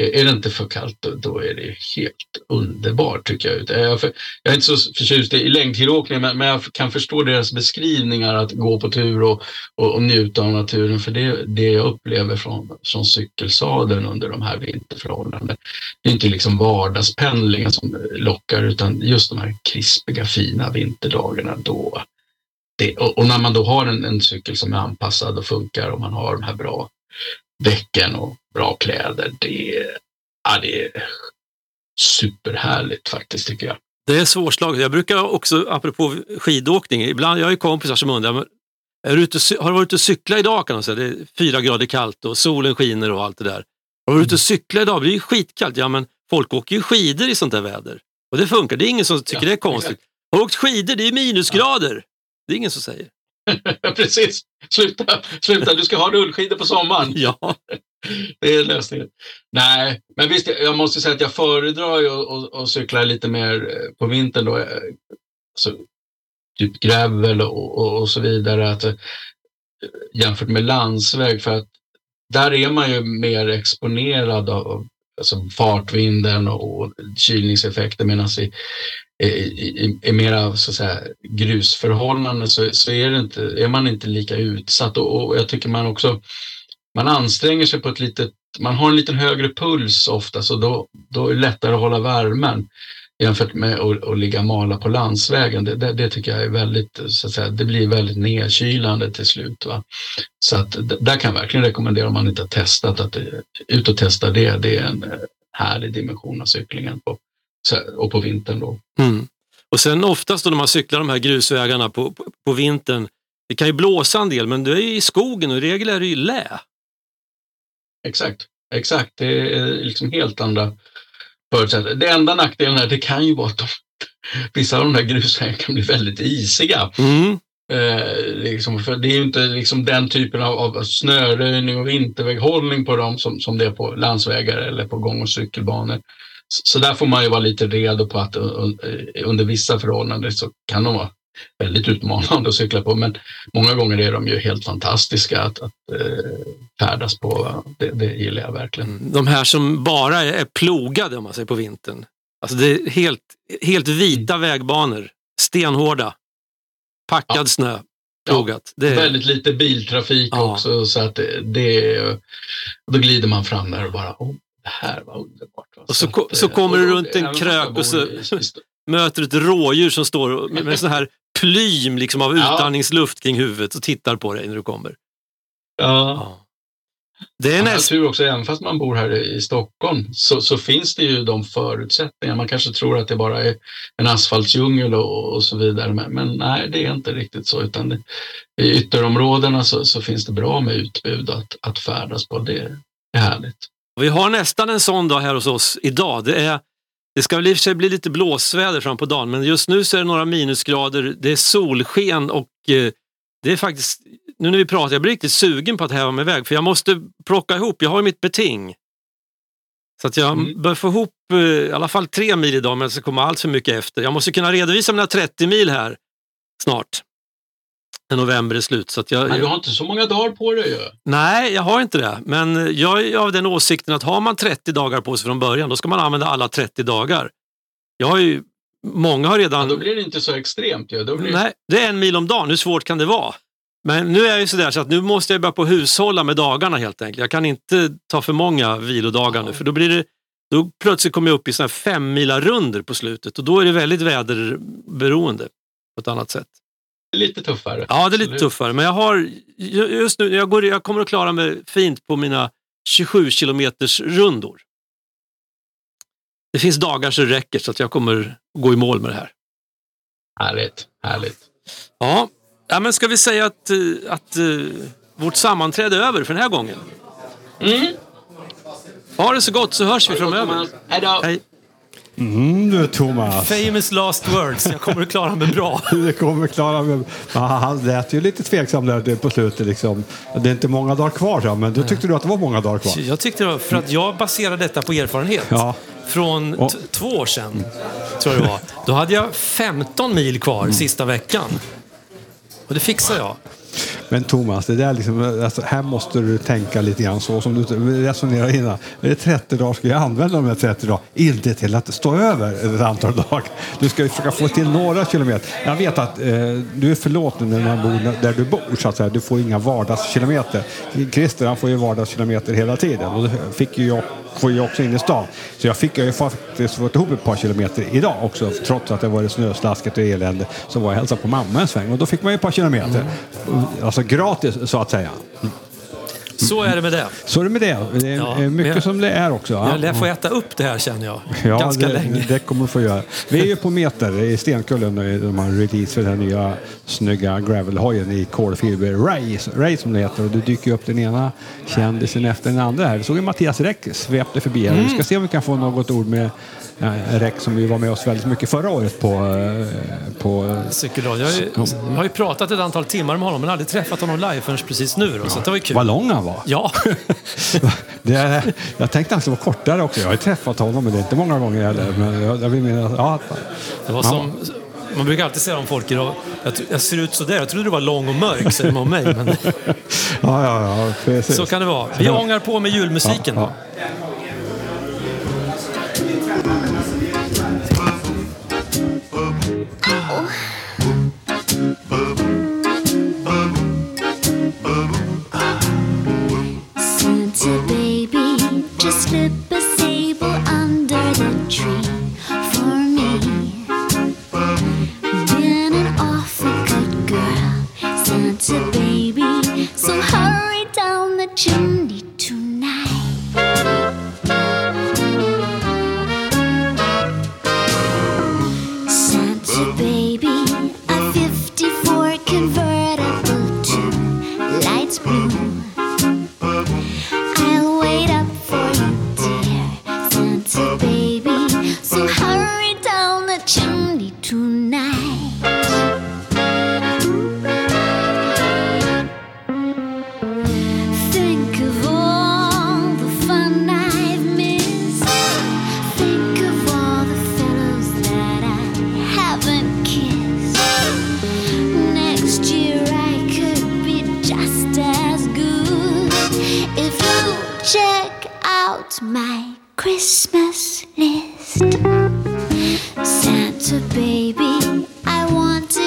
eh, är det inte för kallt då, då är det helt underbart tycker jag. Jag, för, jag är inte så förtjust i längdskidåkning men, men jag kan förstå deras beskrivningar att gå på tur och, och, och njuta av naturen. För det det jag upplever från, från cykelsadeln under de här vinterförhållandena. Det är inte liksom vardagspendlingen som lockar utan just de här krispiga fina vinterdagarna då det, och, när man då har en, en, cykel som är anpassad och funkar och man har de här bra däcken och bra kläder, det, ja, det är superhärligt faktiskt tycker jag. Det är svårslaget. Jag brukar också, apropå skidåkning, ibland, jag har ju kompisar som undrar, är du ute, har du varit ute och cyklat idag? Kan de säga. Det är fyra grader kallt och solen skiner och allt det där. Har du varit ute och cyklat idag? Det blir ju skitkallt. Ja, men folk åker ju skidor i sånt där väder. Och det funkar. Det är ingen som tycker ja, det är konstigt. Har åkt skidor, det är minusgrader. Det är ingen som säger. Precis. Sluta, sluta, du ska ha rullskidor på sommaren. ja. Det är lösningen. Nej, men visst, jag måste säga att jag föredrar ju att, cykla lite mer eh, på vintern då. Alltså, typ gravel och, och, och så vidare. Att, eh, jämfört med landsväg för att där är man ju mer exponerad av alltså fartvinden och kylningseffekter medan i, i, i mera så att säga, grusförhållanden så, så är, det inte, är man inte lika utsatt och, och jag tycker man också man anstränger sig på ett litet, man har en lite högre puls ofta så då, då är det lättare att hålla värmen jämfört med att, att ligga och mala på landsvägen. Det, det, det, tycker jag är väldigt, så att säga, det blir väldigt nedkylande till slut. Va? Så att där kan jag verkligen rekommendera om man inte har testat att ut och testa det. Det är en eh, härlig dimension av cyklingen på, och på vintern då. Mm. Och sen oftast då när man cyklar de här grusvägarna på, på, på vintern, det kan ju blåsa en del men du är i skogen och i regel är det ju lä. Exakt, exakt. Det är liksom helt andra förutsättningar. Det enda nackdelen är det kan ju vara att de, vissa av de där grusvägarna kan bli väldigt isiga. Mm. Eh, liksom, för det är ju inte liksom den typen av, av snöröjning och vinterväghållning på dem som, som det är på landsvägar eller på gång och cykelbanor. Så, där får man ju vara lite redo på att un- under vissa förhållanden så kan de vara väldigt utmanande att cykla på. Men många gånger är de ju helt fantastiska att, att eh, färdas på. Det, det gillar jag verkligen. De här som bara är plogade om man säger på vintern. Alltså det är helt, helt vita vägbanor, stenhårda, packad Ja. snö, plogat. Det är, Väldigt lite biltrafik Ja. också så att det, det Då glider man fram där och bara, oh, det här var underbart. va." Och så att, ko- så eh, kommer du runt en krök och så- möter ett rådjur som står med, med sån här plym liksom av utandningsluft kring huvudet och tittar på dig när du kommer. Ja. Ja. Det är näst, tur också, även fast man bor här i Stockholm så, så finns det ju de förutsättningarna. Man kanske tror att det bara är en asfaltsdjungel och, och så vidare, men, men nej, det är inte riktigt så. Utan det, I ytterområdena så, så finns det bra med utbud att, att färdas på. Det är härligt. Vi har nästan en sån dag här hos oss idag. Det, är, det ska väl i och för sig bli lite blåsväder fram på dagen, men just nu så är det några minusgrader, det är solsken och eh, det är faktiskt, nu när vi pratar, jag blir riktigt sugen på att häva mig iväg, för jag måste plocka ihop, jag har ju mitt beting. Så att jag Mm. bör få ihop eh, i alla fall tre mil idag, men jag ska komma allt för mycket efter. Jag måste kunna redovisa mina 30 mil här snart. November är slut. Så jag, Men du har inte så många dagar på dig ju. Nej, jag har inte det. Men jag är av den åsikten att har man 30 dagar på sig från början, då ska man använda alla 30 dagar. Jag har ju, många har Ja, redan... då blir det inte så extremt ju. Blir Nej, det är en mil om dagen. Hur svårt kan det vara? Men nu är jag ju sådär så att nu måste jag börja på hushålla med dagarna helt enkelt. Jag kan inte ta för många vilodagar nu, för då blir det då plötsligt kommer jag upp i såna här fem mila runder på slutet och då är det väldigt väderberoende på ett annat sätt. Lite tuffare. Ja, det är lite Absolut. tuffare. Men jag har just nu, jag, går, jag kommer att klara mig fint på mina 27 kilometers rundor. Det finns dagar så det räcker så att jag kommer gå i mål med det här. Härligt, härligt. Ja, ja men ska vi säga att, eh, att uh, vårt sammanträde är över för den här gången? Mm. Ha det så gott så hörs vi framöver. Hej då! Hej. Mm, du Thomas. Famous last words. Jag kommer att klara mig bra. Det kommer klara. Ja, Han lät ju lite tveksam där på slutet. Liksom. Det är inte många dagar kvar, så, men då tyckte du att det var många dagar kvar. Jag tyckte det var, för att jag baserar detta på erfarenhet. Ja. Från Och- två år sedan, tror jag det var. Då hade jag 15 mil kvar sista veckan. Och det fixade jag. Men Thomas, det där liksom, alltså, här måste du tänka lite grann så som du resonerar innan. Är det 30 dagar ska jag använda de här 30 dagarna, inte till att stå över ett antal dagar. Du ska ju försöka få till några kilometer. Jag vet att eh, du är förlåten när man bor där du bor, så att säga. Du får inga vardagskilometer. Christer han får ju vardagskilometer hela tiden och det fick ju jag får ju också in i stan. Så jag fick jag ju faktiskt fått ihop ett par kilometer idag också. Trots att det var snöslasket och elände så var jag hälsade på mamma en sväng och då fick man ju ett par kilometer. Alltså gratis så att säga. Så är det med det. Så är det med det. Det är Ja, eh, mycket men- som det är också. ja. Jag lär få äta upp det här känner jag. Ja, Ganska det, länge. det kommer du få göra. Vi är ju på Meter i Stenkullen och de har release för den här nya snygga gravelhojen i kolfiber Ray, Ray som det heter. Och det dyker upp den ena kändisen efter den andra här. Det såg ju Mattias Räck svepte förbi här. Mm. Vi ska se om vi kan få något ord med Räck som ju var med oss väldigt mycket förra året på, eh, på Cykelradio. Jag, har ju- har ju pratat ett antal timmar med honom men aldrig träffat honom live förrän precis nu. Då, så det var ju kul. vad lång han var. Ja, Det, jag tänkte att det var kortare också. Jag har ju träffat honom, men det är inte många gånger heller. Men jag, jag vill minnas, ja, det var som... Man brukar alltid säga om folk idag, jag, jag ser ut sådär, jag trodde du var lång och mörk, säger man om mig. Men ja, ja, ja, precis. så kan det vara. Vi ångar på med julmusiken. Ja, Santa just a sable under the tree out my Christmas list. Santa baby, I want to.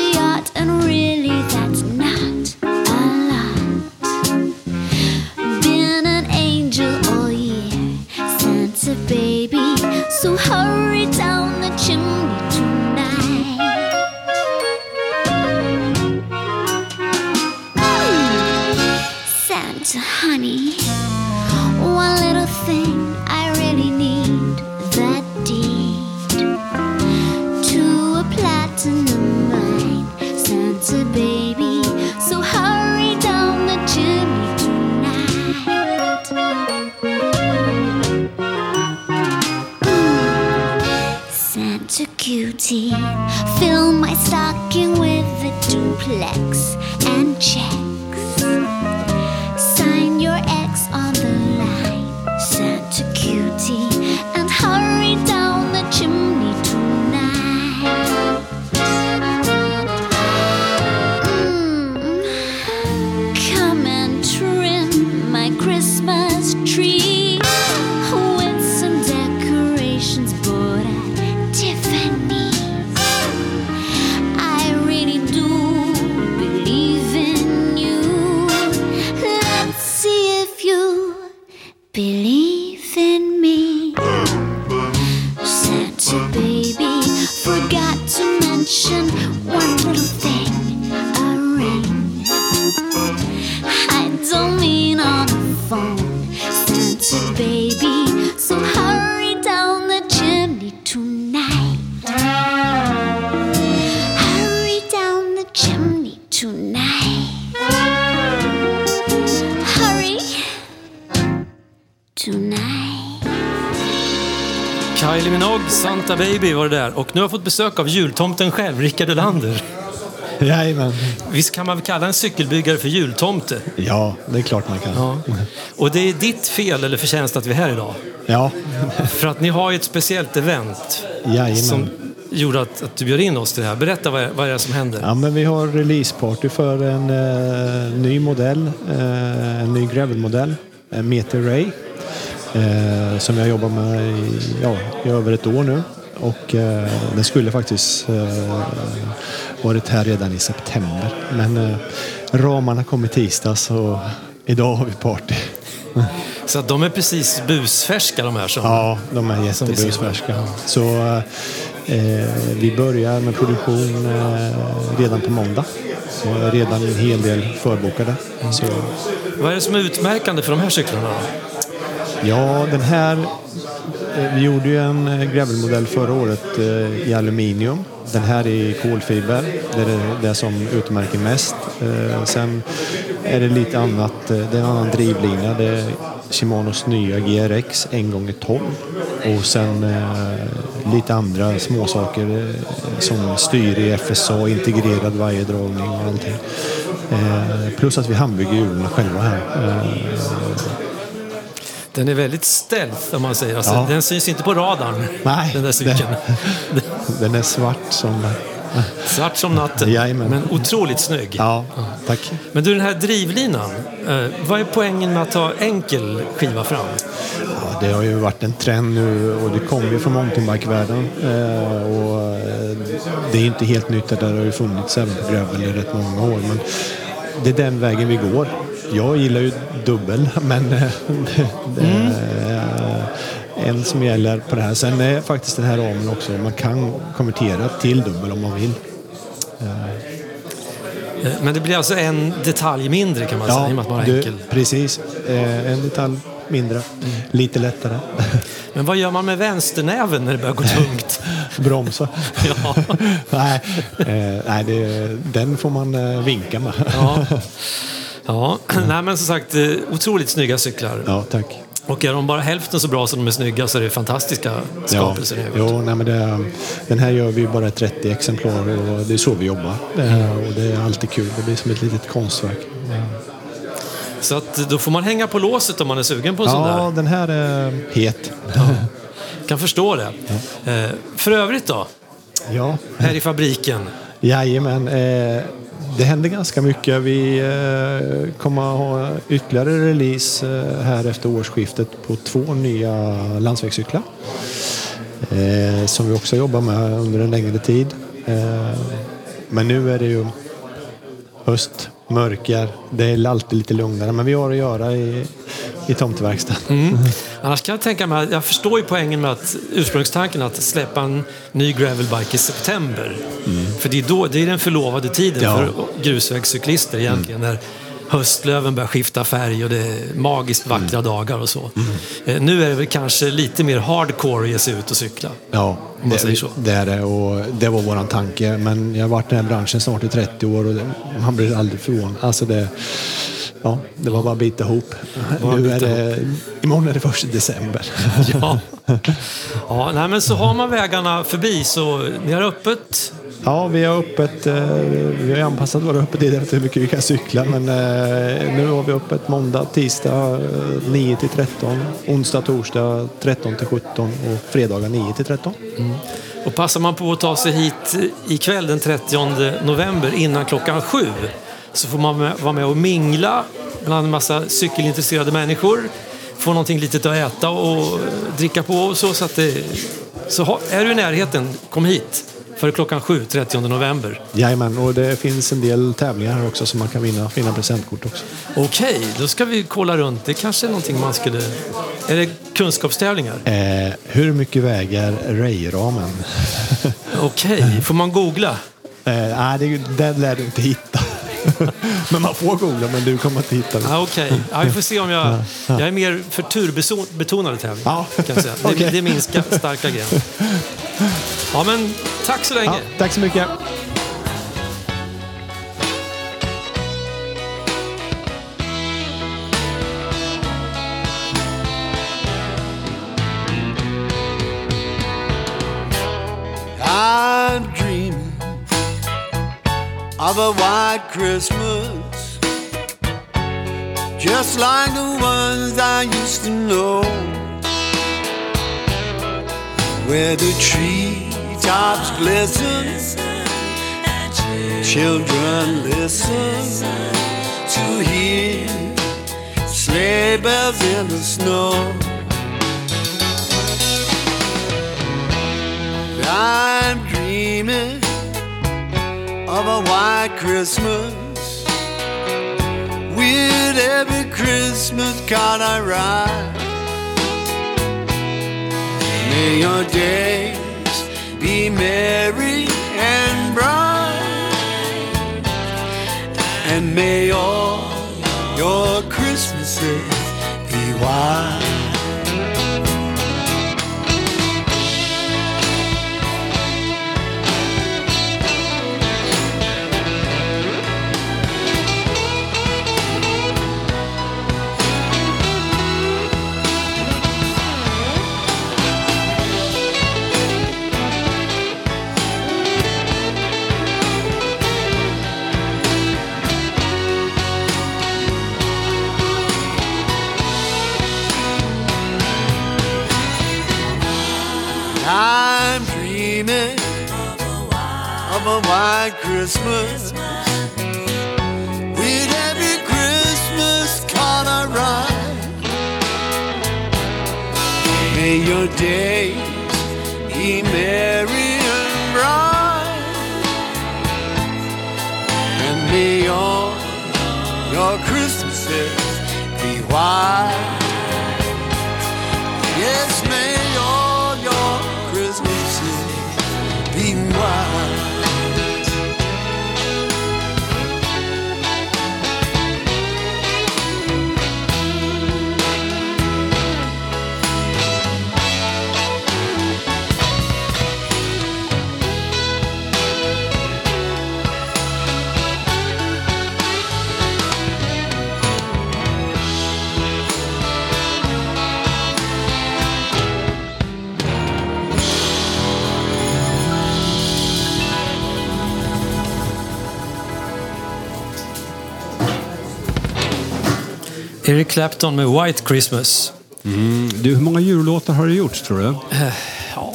Var det där. Och nu har jag fått besök av jultomten själv, Rickard Olander. Jajamän. Visst kan man väl kalla en cykelbyggare för jultomte? Ja, det är klart man kan. Ja. Och det är ditt fel eller förtjänst att vi är här idag. Ja, För att ni har ju ett speciellt event Jajamän. som gjorde att, att du bjöd in oss till det här. Berätta vad, vad är det som händer? ja men vi har releaseparty för en eh, ny modell, eh, en ny gravelmodell, en Meter Ray, eh, som jag jobbar med i, ja, i över ett år nu. Och eh, den skulle faktiskt eh, varit här redan i september. Men eh, ramarna kom i tisdags och idag har vi party. Så de är precis busfärska de här som... Ja, de är jättebusfärska. Så eh, vi börjar med produktion eh, redan på måndag. Så redan en hel del förbokade. Så, Vad är det som är utmärkande för de här cyklarna? då? ja, den här... Eh, vi gjorde ju en eh, gravelmodell förra året eh, i aluminium. Den här är i kolfiber. Det är det, som utmärker mest. Sen är det lite annat. Det är en annan drivlina. Det är Shimanos nya GRX 1x12. Och sen lite andra småsaker som styr i FSA, integrerad vajerdragning och allting. Plus att vi handbygger hjulen själva här. Den är väldigt stealth om man säger. Alltså, Ja. Den syns inte på radarn, Nej, den där cykeln. den är svart som... Svart som natten, Jajamän. men otroligt snygg. Ja, tack. Men du, den här drivlinan. Eh, vad är poängen med att ha enkel skiva fram? Ja, det har ju varit en trend nu och det kommer ju från mountainbikevärlden. Eh, och eh, det är inte helt nytt, det där har ju funnits även på gravel i rätt många år. Men det är den vägen vi går. Jag gillar ju dubbel, men eh, det, det är en som gäller på det här. Sen är faktiskt den här ramen också, man kan konvertera till dubbel om man vill. Eh, Men det blir alltså en detalj mindre kan man säga, i och med att man har du, enkel. precis. Eh, en detalj mindre, lite lättare. Men vad gör man med vänsternäven när det börjar gå tungt? Bromsa. ja. nej, eh, nej det, den får man eh, vinka med. Ja. Ja. Nej, men som sagt, eh, otroligt snygga cyklar. Ja, tack. Och är de bara hälften så bra som de är snygga så är det fantastiska Ja, skapelser i övrigt. jo, nej, men det, den här gör vi bara i 30 exemplar och det är så vi jobbar. Eh, och det är alltid kul. Det blir som ett litet konstverk. Så att då får man hänga på låset om man är sugen på en sån Ja, där. den här är het. Kan förstå det. Eh, för övrigt då, Ja, här i fabriken. jajamän. Eh, det händer ganska mycket. Vi eh, kommer att ha ytterligare release eh, här efter årsskiftet på två nya landsvägscyklar. Eh, som vi också jobbar med under en längre tid. Men nu är det ju höst, mörker. Det är alltid lite lugnare, men vi har att göra i, i tomteverkstaden. Annars kan jag tänka mig, jag förstår ju poängen med att ursprungstanken att släppa en ny gravelbike i september. För det är, då, det är den förlovade tiden Ja. för grusvägscyklister egentligen. När höstlöven börjar skifta färg och det är magiskt vackra dagar och så. Eh, Nu är det väl kanske lite mer hardcore att ge sig ut och cykla. Ja, man det, säger så. det är det och det var våran tanke. Men jag har varit i den här branschen snart i 30 år och det, man blir aldrig förvånad. Alltså det, ja, det var bara att bita ihop. Bara Nu bita är det, imorgon är det första december. Ja. ja, nej, men så har man vägarna förbi så ni har öppet. Ja, vi har öppet. eh, Vi har anpassat våra öppettider efter hur mycket vi kan cykla. Men eh, nu har vi öppet måndag, tisdag eh, 9 till 13, onsdag, torsdag 13 till 17 och fredagar 9 till 13. Och passar man på att ta sig hit ikväll den 30 november innan klockan sju så får man vara med och mingla bland en massa cykelintresserade människor. Få någonting litet att äta och dricka på och så. så, att det, så är du i närheten, kom hit före klockan sju 30 november. Jajamän, och det finns en del tävlingar här också som man kan vinna, vinna presentkort också. Okej, då ska vi kolla runt. Det kanske är någonting man skulle... Är det kunskapstävlingar? Eh, hur mycket väger Ray-ramen? Okej, får man googla? eh, nej, det, det lär du inte hitta. men man får googla, men du kommer inte hitta det. Ja, Okej, ja, vi får se om jag... Jag är mer för turbetonade tävlingar. Ja. Kan jag säga. Det, Okej. det är min starka gren. Ja, men tack så länge. Tack så mycket. A white Christmas, just like the ones I used to know, where the treetops glisten, children listen to hear sleigh bells in the snow. I'm dreaming of a white Christmas with every Christmas card I write. May your days be merry and bright, and may all your Christmases be white. A white Christmas with every Christmas card I write. May your days be merry and bright, and may all your Christmases be white. Yes, may Eric Clapton med White Christmas. Du, hur många jullåtar har det gjorts tror du? Ja,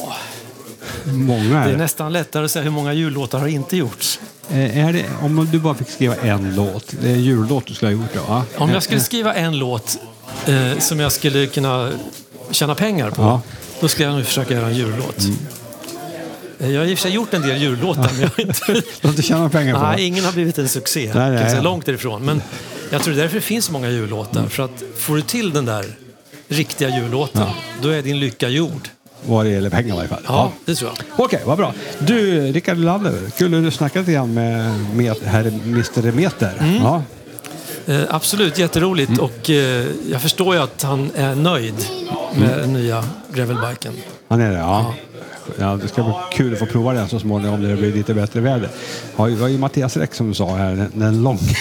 Många det är är det. nästan lättare att säga hur många jullåtar har inte gjorts. Eh, Är det, om du bara fick skriva en låt, det är en jullåt du skulle ha gjort då? va? Om jag skulle skriva en låt eh, som jag skulle kunna tjäna pengar på, Ja. då skulle jag nog försöka göra en jullåt. Eh, Jag har i och för sig gjort en del jullåtar, men jag har inte... Du har inte tjänat pengar på Nej, ingen har blivit en succé. Nej, nej, ja. Långt därifrån. Men jag tror det är därför det finns så många jullåtar. För att får du till den där riktiga jullåten, då är din lycka gjord. Vad det gäller pengar i varje fall. Ja, det tror jag. Okej, vad bra. Du, Rickard Lander, kul att du snackade lite grann med, med herr Mr Meter. Mm. Ja. Eh, absolut, jätteroligt. Mm. Och eh, jag förstår ju att han är nöjd med Mm. den nya gravelbiken. Han är det, ja. ja. Det ska bli kul att få prova den så småningom när det blir lite bättre väder. Ja, det var ju Mattias Räck som sa här, den, den långe.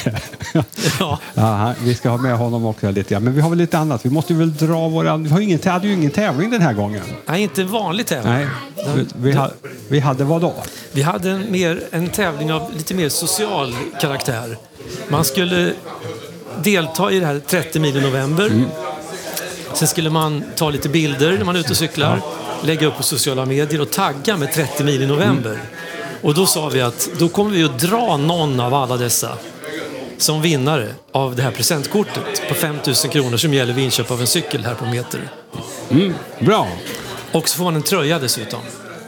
Ja. Ja, han- vi ska ha med honom också lite grann. Men vi har väl lite annat. Vi måste väl dra våran... Vi har ingen, hade ju ingen tävling den här gången. Nej, inte en vanlig tävling. Nej. Vi, vi, ha, vi hade vad då? Vi hade en, mer, en tävling av lite mer social karaktär. Man skulle delta i det här 30 mil i november. Mm. Sen skulle man ta lite bilder när man är ute och cyklar, lägga upp på sociala medier och tagga med 30 mil i november. Mm. Och då sa vi att då kommer vi att dra någon av alla dessa som vinnare av det här presentkortet på 5 000 kronor som gäller vid inköp av en cykel här på Meter. Bra! Och så får man en tröja dessutom.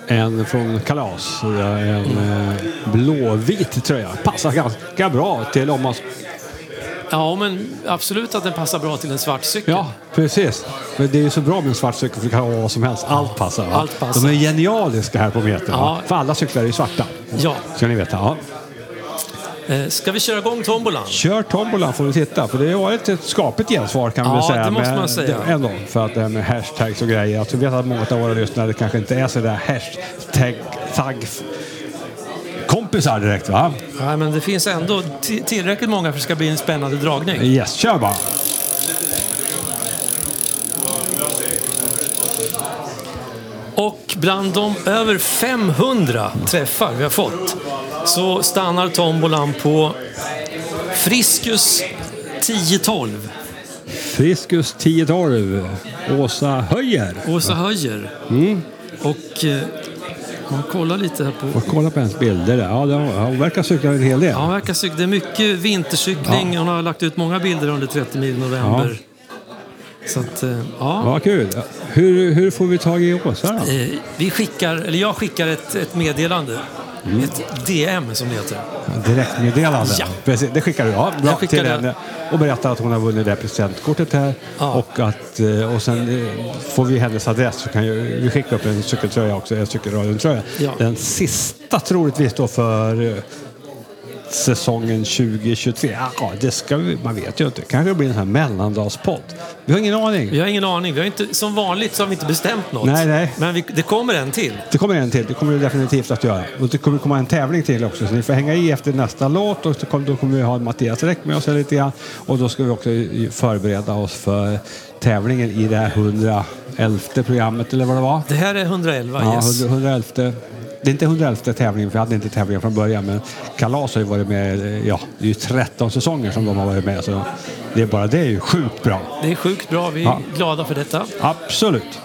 En från Kalas. En eh, blåvit tröja. Passar ganska bra till om man... Ja, men absolut att den passar bra till en svart cykel. Ja, precis. Men det är ju så bra med en svart cykel för det kan vara vad som helst. Allt passar. Va? Allt passar. De är genialiska här på Meter. Ja. För alla cyklar är ju svarta. Ja. Ska ni veta. Ja. Eh, Ska vi köra igång tombolan? Kör tombolan får vi titta. För det har varit ett skapligt gensvar kan man Ja, säga. det måste Men man säga. Ändå, för att det här med hashtags och grejer. Alltså, jag vet att många av våra lyssnare kanske inte är sådär hashtag tag, kompisar direkt va? Nej, men det finns ändå ti- tillräckligt många för att det ska bli en spännande dragning. Yes, kör bara. Och bland de över 500 träffar vi har fått så stannar tombolan på Friskus 1012. Friskus 1012. Åsa Höjer. Åsa Höjer. Och man kollar lite här på... Och kolla på hennes bilder där. Ja, det- hon verkar cykla en hel del. Ja, hon verkar cykla. Det är mycket vintercykling. Hon har lagt ut många bilder under 30 mil november. Så att, eh, ja. Vad kul. Hur, hur får vi tag i Åsa då? Eh, Vi skickar, eller jag skickar ett, ett meddelande. Mm. Ett DM som det heter. Direktmeddelande. Ja. Precis, det skickar du. Ja, bra. Jag till henne. Och berättar att hon har vunnit det här presentkortet här. Ja. Och, att, eh, och sen eh, får vi hennes adress så kan ju, vi skicka upp en cykeltröja också, en cykelradion-tröja. Ja. Den sista troligtvis då för eh, säsongen 2023. Ja, det ska vi, man vet ju inte. Kanske blir en sån här mellandagspodd. Vi har ingen aning. Vi har ingen aning. Vi har inte, som vanligt så har vi inte bestämt något. Nej, nej. Men vi, det kommer en till. Det kommer en till, det kommer det definitivt att göra. Och det kommer komma en tävling till också, så ni får hänga i efter nästa låt och så kommer, då kommer vi ha Mattias Räck med oss här lite grann. Och då ska vi också förbereda oss för tävlingen i det här 111 programmet, eller vad det var. Det här är 111, Ja, yes. 100 111. Det är inte 111 tävlingen, för jag hade inte tävlingen från början, men Kalas har ju varit med, ja, det är ju 13 säsonger som de har varit med, så det är bara det är ju sjukt bra. Det är sjukt bra. Vi är Ja. glada för detta. Absolut.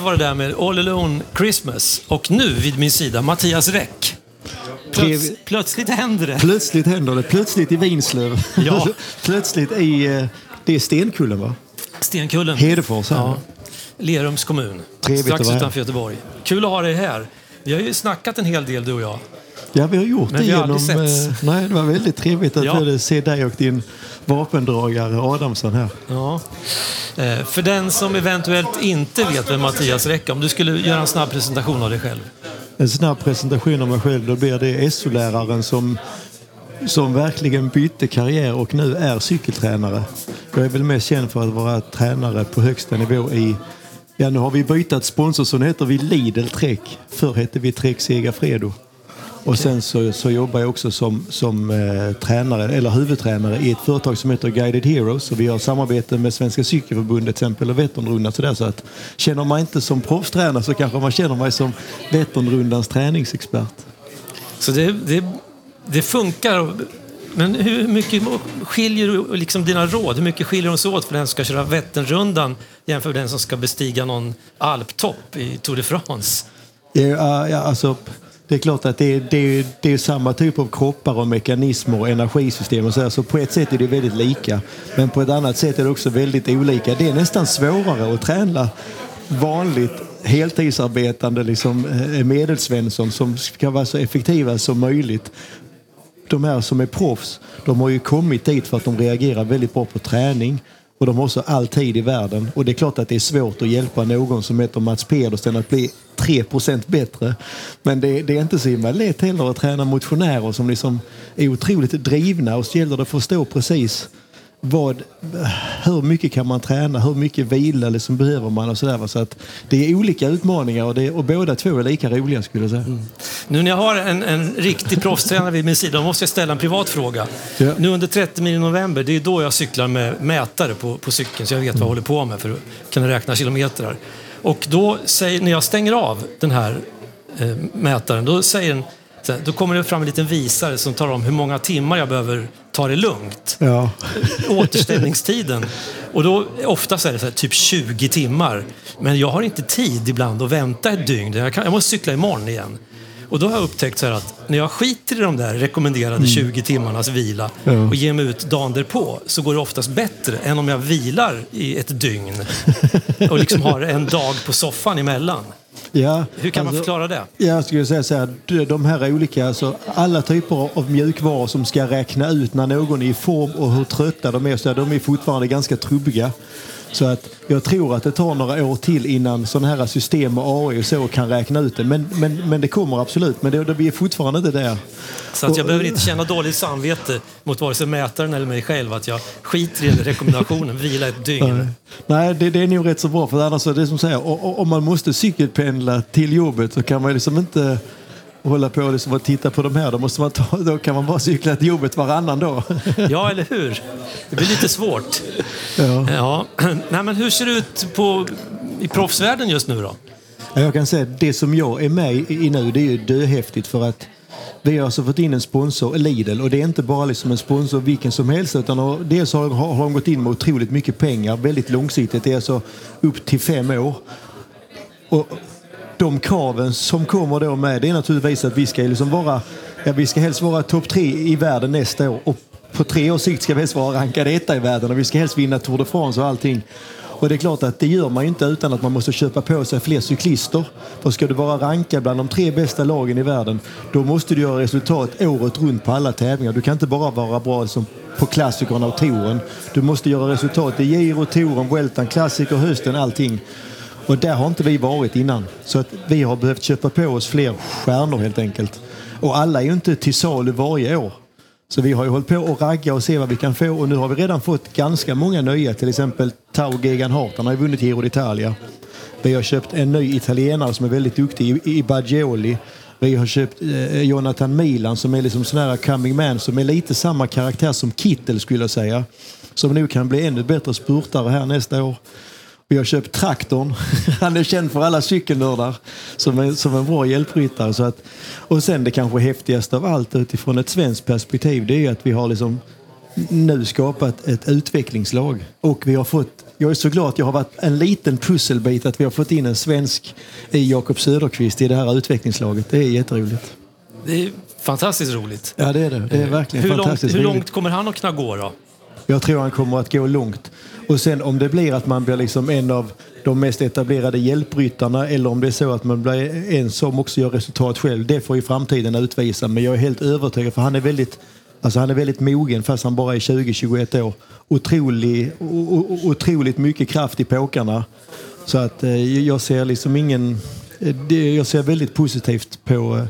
Var det där med All Alone Christmas. Och nu vid min sida Mattias Räck. Plöts, plötsligt händer det. Plötsligt händer det. Plötsligt i Vinslöv. Ja. Plötsligt i... eh, Det är Stenkullen va? Stenkullen. Hedefors här. Ja. Lerums kommun. Trevligt Strax utanför Göteborg. Kul att ha dig här. Vi har ju snackat en hel del du och jag. Ja, vi har gjort Men det genom... eh, Nej, det var väldigt trevligt att Ja. se dig och din vapendragare Adamsson här. Ja. Eh, för den som eventuellt inte vet vem Mattias Räck är, om du skulle göra en snabb presentation av dig själv. En snabb presentation av mig själv, då blir det SO-läraren som, som verkligen bytte karriär och nu är cykeltränare. Jag är väl mest känd för att vara tränare på högsta nivå i Ja, nu har vi bytt sponsor så nu heter vi Lidl Trek. Förr hette vi Trek Segafredo. Och sen så, så jobbar jag också som, som eh, tränare, eller huvudtränare i ett företag som heter Guided Heroes. Och vi har samarbete med Svenska Cykelförbundet till exempel och Vätternrundan. Så, där, så att känner man inte som proffstränare så kanske man känner mig som Vätternrundans träningsexpert. Så det, det, det funkar. Men hur mycket skiljer liksom dina råd? Hur mycket skiljer de sig åt för den som ska köra Vätternrundan jämfört med den som ska bestiga någon alptopp i Tour de France? Ja, ja, alltså, det är klart att det är, det, är, det är samma typ av kroppar och mekanismer och energisystem. Och så, här, så på ett sätt är det väldigt lika. Men på ett annat sätt är det också väldigt olika. Det är nästan svårare att träna vanligt heltidsarbetande liksom, eh, medelsvensson som ska vara så effektiva som möjligt. De här som är proffs, de har ju kommit dit för att de reagerar väldigt bra på träning. Och de har också all tid i världen. Och det är klart att det är svårt att hjälpa någon som heter Mats Pedersen att bli 3% bättre. Men det, det är inte så himla lätt heller att träna motionärer som liksom är otroligt drivna och så gäller det att förstå precis vad, hur mycket kan man träna, hur mycket vila liksom behöver man och sådär. Så att det är olika utmaningar och, det, och båda två är lika roliga skulle jag säga. Nu när jag har en, en riktig proffstränare vid min sida då måste jag ställa en privat fråga. Ja. Nu under 30 mil i november, det är då jag cyklar med mätare på, på cykeln så jag vet vad jag håller på med för att kunna räkna kilometrar. Och då säger, när jag stänger av den här eh, mätaren, då, säger den, då kommer det fram en liten visare som talar om hur många timmar jag behöver ta det lugnt. Ja. återställningstiden. Och då, oftast är det så här, typ 20 timmar. Men jag har inte tid ibland att vänta ett dygn. Jag, kan, jag måste cykla imorgon igen. Och då har jag upptäckt så att när jag skiter i de där rekommenderade 20 timmarnas vila Ja. och ger mig ut dagen därpå så går det oftast bättre än om jag vilar i ett dygn och liksom har en dag på soffan emellan. Ja, Hur kan man alltså- förklara det? Jag skulle säga så här, de- de här olika, alltså alla typer av mjukvaror som ska räkna ut när någon är i form och hur trötta de är, så här, de är fortfarande ganska trubbiga. Så att jag tror att det tar några år till innan sådana här system och AI och så kan räkna ut det. Men, men, men det kommer absolut, men det, det, vi är fortfarande inte där. Så att jag Och- behöver inte känna dåligt samvete mot vare sig mätaren eller mig själv att jag skiter i rekommendationen, vila ett dygn. Nej, det, det är nog rätt så bra. För annars är det som säger, om man måste cykelpendla till jobbet så kan man liksom inte hålla på liksom och titta på de här. Då, måste man ta, då kan man bara cykla till jobbet varannan dag. Ja, eller hur? Det blir lite svårt. Ja. Ja. Nej, men hur ser det ut på, i proffsvärlden just nu då? Ja, Jag kan säga att det som jag är med i nu det är ju döhäftigt för att vi har alltså fått in en sponsor, Lidl, och det är inte bara liksom en sponsor vilken som helst utan dels har, har har de gått in med otroligt mycket pengar, väldigt långsiktigt, det är alltså upp till fem år. Och de kraven som kommer då med det är naturligtvis att vi ska liksom vara, ja, vi ska helst vara topp tre i världen nästa år och på tre års sikt ska vi helst vara rankade etta i världen och vi ska helst vinna Tour de France och allting. Och det är klart att det gör man ju inte utan att man måste köpa på sig fler cyklister. För ska du vara rankad bland de tre bästa lagen i världen, då måste du göra resultat året runt på alla tävlingar. Du kan inte bara vara bra som på klassikerna och touren. Du måste göra resultat i Giro, touren, Vueltan, klassiker, hösten, allting. Och där har inte vi varit innan. Så att vi har behövt köpa på oss fler stjärnor helt enkelt. Och alla är ju inte till salu varje år. Så vi har ju hållit på och ragga och se vad vi kan få och nu har vi redan fått ganska många nya. Till exempel Tau Gegan Hart, han har ju vunnit Giro d'Italia. Vi har köpt en ny italienare som är väldigt duktig i Baggioli. Vi har köpt eh, Jonathan Milan som är liksom sån här coming man som är lite samma karaktär som Kittel skulle jag säga. Som nu kan bli ännu bättre spurtare här nästa år. Vi har köpt traktorn. Han är känd för alla cykelnördar som en, som en bra hjälpryttare. Så att, och sen det kanske häftigaste av allt utifrån ett svenskt perspektiv det är att vi har liksom nu skapat ett utvecklingslag. Och vi har fått jag är så glad att jag har varit en liten pusselbit att vi har fått in en svensk i Jakob Söderqvist i det här utvecklingslaget. Det är jätteroligt. Det är fantastiskt roligt. Ja, det är det. Det är verkligen hur långt, fantastiskt hur roligt. långt kommer han att kunna gå då? Jag tror han kommer att gå långt. Och sen om det blir att man blir liksom en av de mest etablerade hjälpryttarna eller om det är så att man blir en som också gör resultat själv, det får ju framtiden utvisa. Men jag är helt övertygad, för han är väldigt, alltså han är väldigt mogen fast han bara är 20-21 år. Otrolig, o- o- otroligt mycket kraft i påkarna. Så att eh, jag ser liksom ingen... Eh, det- Jag ser väldigt positivt på,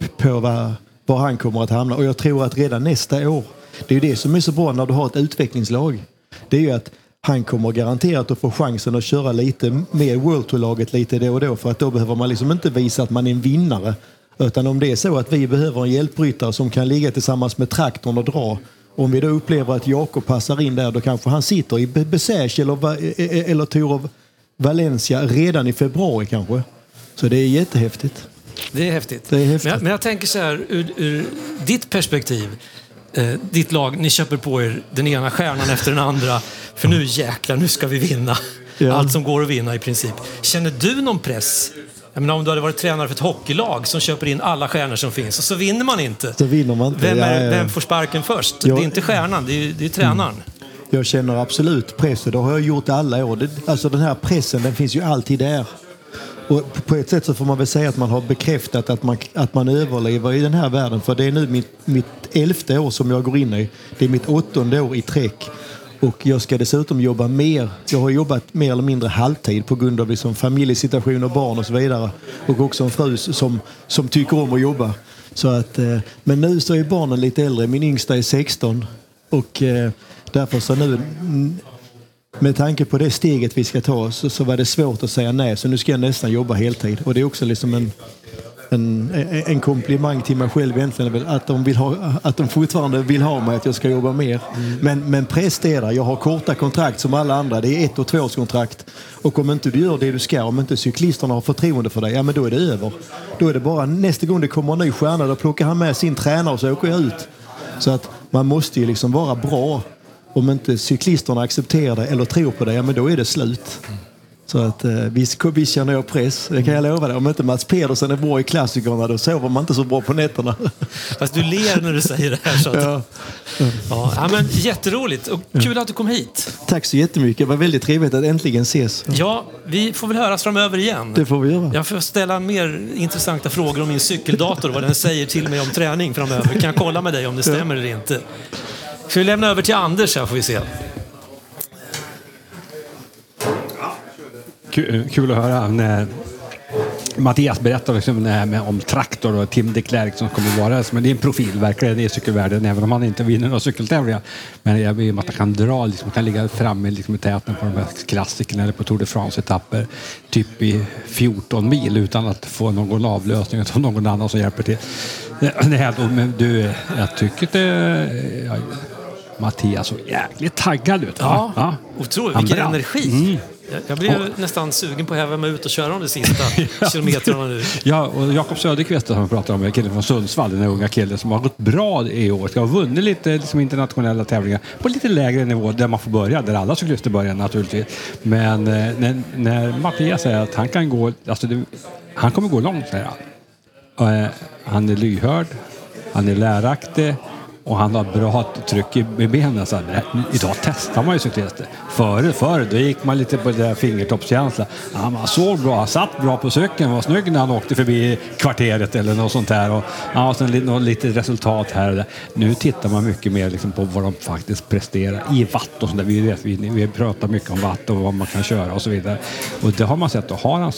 eh, på vad, var han kommer att hamna. Och jag tror att redan nästa år, det är ju det som är så bra när du har ett utvecklingslag. Det är ju att han kommer garanterat att få chansen att köra lite med World Tour-laget lite då och då för att då behöver man liksom inte visa att man är en vinnare. Utan om det är så att vi behöver en hjälpryttare som kan ligga tillsammans med traktorn och dra. Om vi då upplever att Jakob passar in där då kanske han sitter i Be- Bessage eller, Va- e- e- eller Tour of Valencia redan i februari kanske. Så det är jättehäftigt. Det är häftigt. Det är häftigt. Men, jag, men jag tänker så här, ur, ur ditt perspektiv. Eh, ditt lag, ni köper på er den ena stjärnan efter den andra. För nu jäklar, nu ska vi vinna. Ja. Allt som går att vinna i princip. Känner du någon press? Jag menar, om du hade varit tränare för ett hockeylag som köper in alla stjärnor som finns och så vinner man inte. Så vinner man inte. Vem, är, vem får sparken först? Ja. Det är inte stjärnan, det är, det är tränaren. Jag känner absolut press och det har jag gjort alla år. Det, alltså den här pressen den finns ju alltid där. Och på ett sätt så får man väl säga att man har bekräftat att man, att man överlever i den här världen. För det är nu mitt, mitt elfte år som jag går in i. Det är mitt åttonde år i träck. Och jag ska dessutom jobba mer. Jag har jobbat mer eller mindre halvtid på grund av liksom familjesituation och barn och så vidare. Och också en fru som, som tycker om att jobba. Så att, eh, men nu så är barnen lite äldre. Min yngsta är 16. Och eh, därför så nu med tanke på det steget vi ska ta så, så var det svårt att säga nej. Så nu ska jag nästan jobba heltid. Och det är också liksom en, en, en komplimang till mig själv egentligen. Att de, vill ha, att de fortfarande vill ha mig, att jag ska jobba mer. Men, men prestera. Jag har korta kontrakt som alla andra. Det är ett och tvåårskontrakt. Och om inte du gör det du ska, om inte cyklisterna har förtroende för dig, ja men då är det över. Då är det bara nästa gång det kommer en ny stjärna, då plockar han med sin tränare och så åker jag ut. Så att man måste ju liksom vara bra. Om inte cyklisterna accepterar det eller tror på det, ja men då är det slut. Så att eh, visst, visst känner jag press, det kan jag lova dig. Om inte Mats Pedersen är bra i klassikerna, då sover man inte så bra på nätterna. Fast du ler när du säger det här. Så att, Ja. ja. Ja, men jätteroligt och kul att du kom hit. Tack så jättemycket, det var väldigt trevligt att äntligen ses. Ja, vi får väl höras framöver igen. Det får vi göra. Jag får ställa mer intressanta frågor om min cykeldator och vad den säger till mig om träning framöver. Kan jag kolla med dig om det stämmer eller inte? Ska vi lämna över till Anders här får vi se. Kul, kul att höra när Mattias berättar liksom om traktor och Tim de Klerk som kommer vara men det är en profil verkligen i cykelvärlden även om han inte vinner några cykeltävlingar. Men jag vill att han kan dra, liksom, kan ligga framme liksom, i täten på de här klassikerna eller på Tour de France-etapper typ i 14 mil utan att få någon avlösning av någon annan som hjälper till. Det, här, men du, jag tycker det... Jag, Mattias såg jäkligt taggad ut. va? Ja, otroligt. Vilken brann. energi. Mm. Jag- blev ju nästan sugen på att häva mig ut och köra de sista kilometrarna nu. Ja, och Jakob Söderqvist som vi pratar om, killen från Sundsvall, den unga killen som har gått bra i år. Ska ha vunnit lite liksom, internationella tävlingar på lite lägre nivå där man får börja, där alla cyklister börjar naturligtvis. Men eh, när, när Mattias säger att han kan gå, alltså det, han kommer gå långt säger han. Eh, han är lyhörd, han är läraktig och han har bra tryck i benen. Så här, idag testar man ju cyklister. Före, förr, då gick man lite på det där fingertoppskänsla. Han var såg bra, han satt bra på cykeln, var snygg när han åkte förbi kvarteret eller något sånt där. Och, ja, sen lite, något, lite resultat här och där. Nu tittar man mycket mer liksom på vad de faktiskt presterar i watt och sånt där. Vi, vet, vi, vi pratar mycket om watt och vad man kan köra och så vidare. Och det har man sett, då har han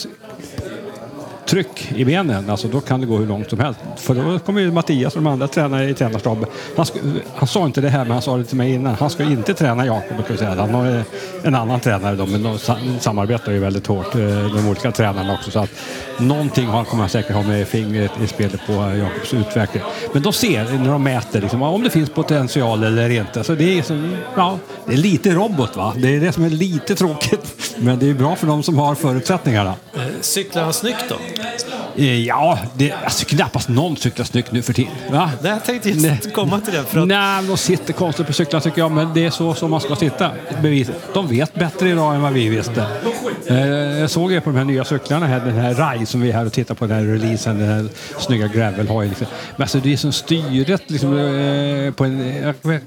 tryck i benen, alltså då kan det gå hur långt som helst. För då kommer ju Mattias och de andra tränare i tränarstaben. Han, han sa inte det här, men han sa det till mig innan. Han ska inte träna Jakob, kan jag säga. Han har en annan tränare då, men de samarbetar ju väldigt hårt, eh, de olika tränarna också. Så att någonting har- kommer han säkert ha med fingret i spelet på eh, Jakobs utveckling. Men de ser, när de mäter, liksom, om det finns potential eller inte. Så det är, som, ja, det är lite robot, va? Det är det som är lite tråkigt. Men det är bra för de som har förutsättningarna. Eh, cyklar han snyggt då? Eh, Ja, det, alltså knappast någon cyklar snyggt nu för tiden. Va? Nej, jag tänkte just komma till det. För att, Nej, de sitter konstigt på cyklar tycker jag, men det är så som man ska sitta. Bevis. De vet bättre idag än vad vi visste. Eh, jag såg ju på de här nya cyklarna här, den här RAI som vi är här och tittar på, den här releasen, den här snygga gravelhojen. Liksom. Men alltså det är som styret liksom, eh, på en... Eh,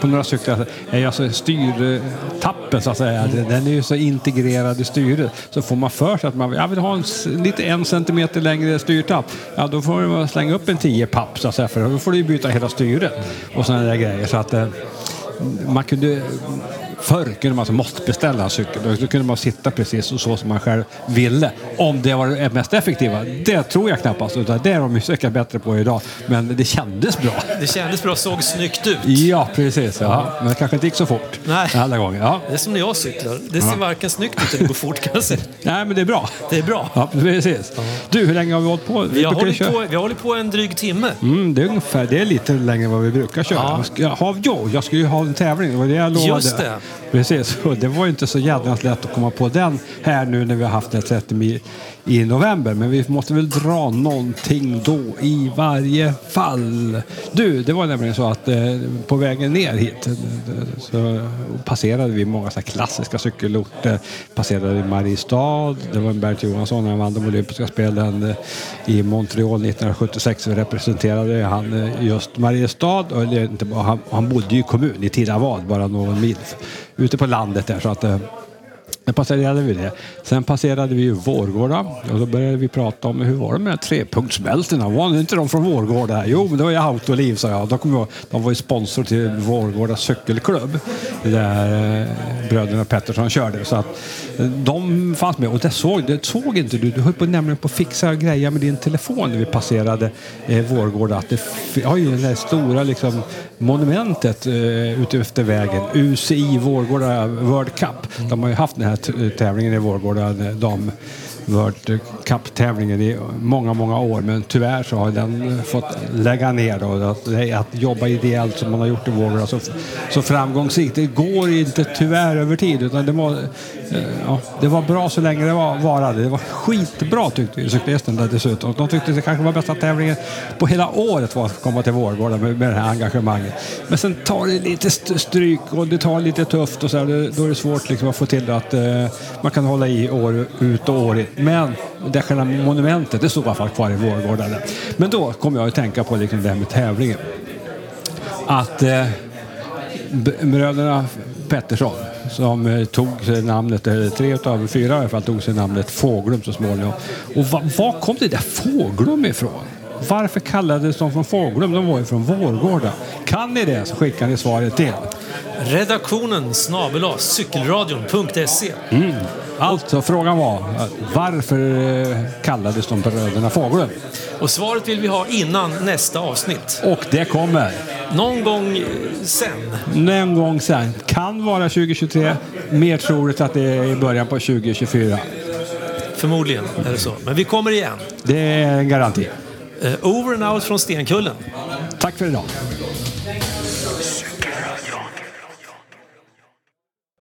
på några cyklar är ju alltså styrtappen så att säga. Den är ju så integrerad i styret. Så får man för sig att man jag vill ha en, lite en centimeter längre styrtapp. Ja, då får man slänga upp en 10 papp så att säga. För då får du ju byta hela styret. Och sådana där grejer. Så att man kunde... Förr kunde man alltså måste beställa en cykel. Då kunde man sitta precis så, som man själv ville. Om det var det mest effektiva, det tror jag knappast. Utan det är de säkert bättre på idag. Men det kändes bra. det kändes bra, såg snyggt ut. Ja, precis. Ja. Men det kanske inte gick så fort Nej. alla gånger. Ja. Det är som när jag cyklar. Det ser varken snyggt ut eller går fort kan jag säga. Nej, men det är bra. Det är bra. Ja, precis. Du, hur länge har vi hållit på? Vi har, brukar hållit på, vi har hållit på en dryg timme. Mm, det är ungefär, det är lite längre än vad vi brukar köra. Ja. Jag, jag skulle ju ha en tävling, det var det jag lovade. Just det. Precis, och det var ju inte så jävla lätt att komma på den här nu när vi har haft den 30 mil i november. Men vi måste väl dra någonting då i varje fall. Du, det var nämligen så att eh, på vägen ner hit eh, så passerade vi många så här klassiska cykelorter. Passerade Mariestad, det var Bert Johansson, han vann de olympiska spelen eh, i Montreal 1976. Vi representerade han eh, just Mariestad, och eller inte bara, han, han bodde ju i kommun i Tidavad, bara någon mil ute på landet där. Så att, eh, Sen passerade vi det. Sen passerade vi ju Vårgårda och då började vi prata om hur var det med de här trepunktsbältena? Var inte de från Vårgårda? Jo, men det var ju Autoliv, sa jag. De, kom jag. de var ju sponsor till Vårgårda cykelklubb där eh, bröderna Pettersson körde. Så att eh, de fanns med och det såg, det såg inte du. Du höll på nämligen på att fixa grejer med din telefon när vi passerade eh, Vårgårda. Att det har ju det där stora liksom, monumentet eh, ute efter vägen. UCI Vårgårda World Cup. De har ju haft den här tävlingen i Vårgårda, eh, dam World Cup-tävlingen i många, många år. Men tyvärr så har den fått lägga ner. Då. Att, att jobba ideellt som man har gjort i Vårgårda så, alltså, så framgångsrikt. Det går inte tyvärr över tid. Utan det, var, eh, ja, det var bra så länge det var, varade. Det var skitbra tyckte vi, cyklisterna dessutom. De tyckte det kanske var bästa tävlingen på hela året var att komma till Vårgårda med, med det här engagemanget. Men sen tar det lite stryk och det tar lite tufft och så här, då är det svårt liksom att få till att eh, man kan hålla i år ut och år in. Men det själva monumentet, det stod i alla fall kvar i Vårgårda. Men då kom jag att tänka på liksom det här med tävlingen. Att eh, bröderna Pettersson som eh, tog sig namnet, eller tre av fyra i alla fall, tog sig namnet Fåglum så småningom. Och va, var kom det där Fåglum ifrån? Varför kallades de från Fåglum? De var ju från Vårgårda. Kan ni det så skickar ni svaret till. Redaktionen snabel cykelradion.se. Alltså frågan var varför eh, kallades de bröderna Fåglum? Och svaret vill vi ha innan nästa avsnitt. Och det kommer. Någon gång eh, sen. Någon gång sen. Kan vara 2023. Mer troligt att det är i början på 2024. Förmodligen är det så. Men vi kommer igen. Det är en garanti. Eh, over and out från Stenkullen. Tack för idag.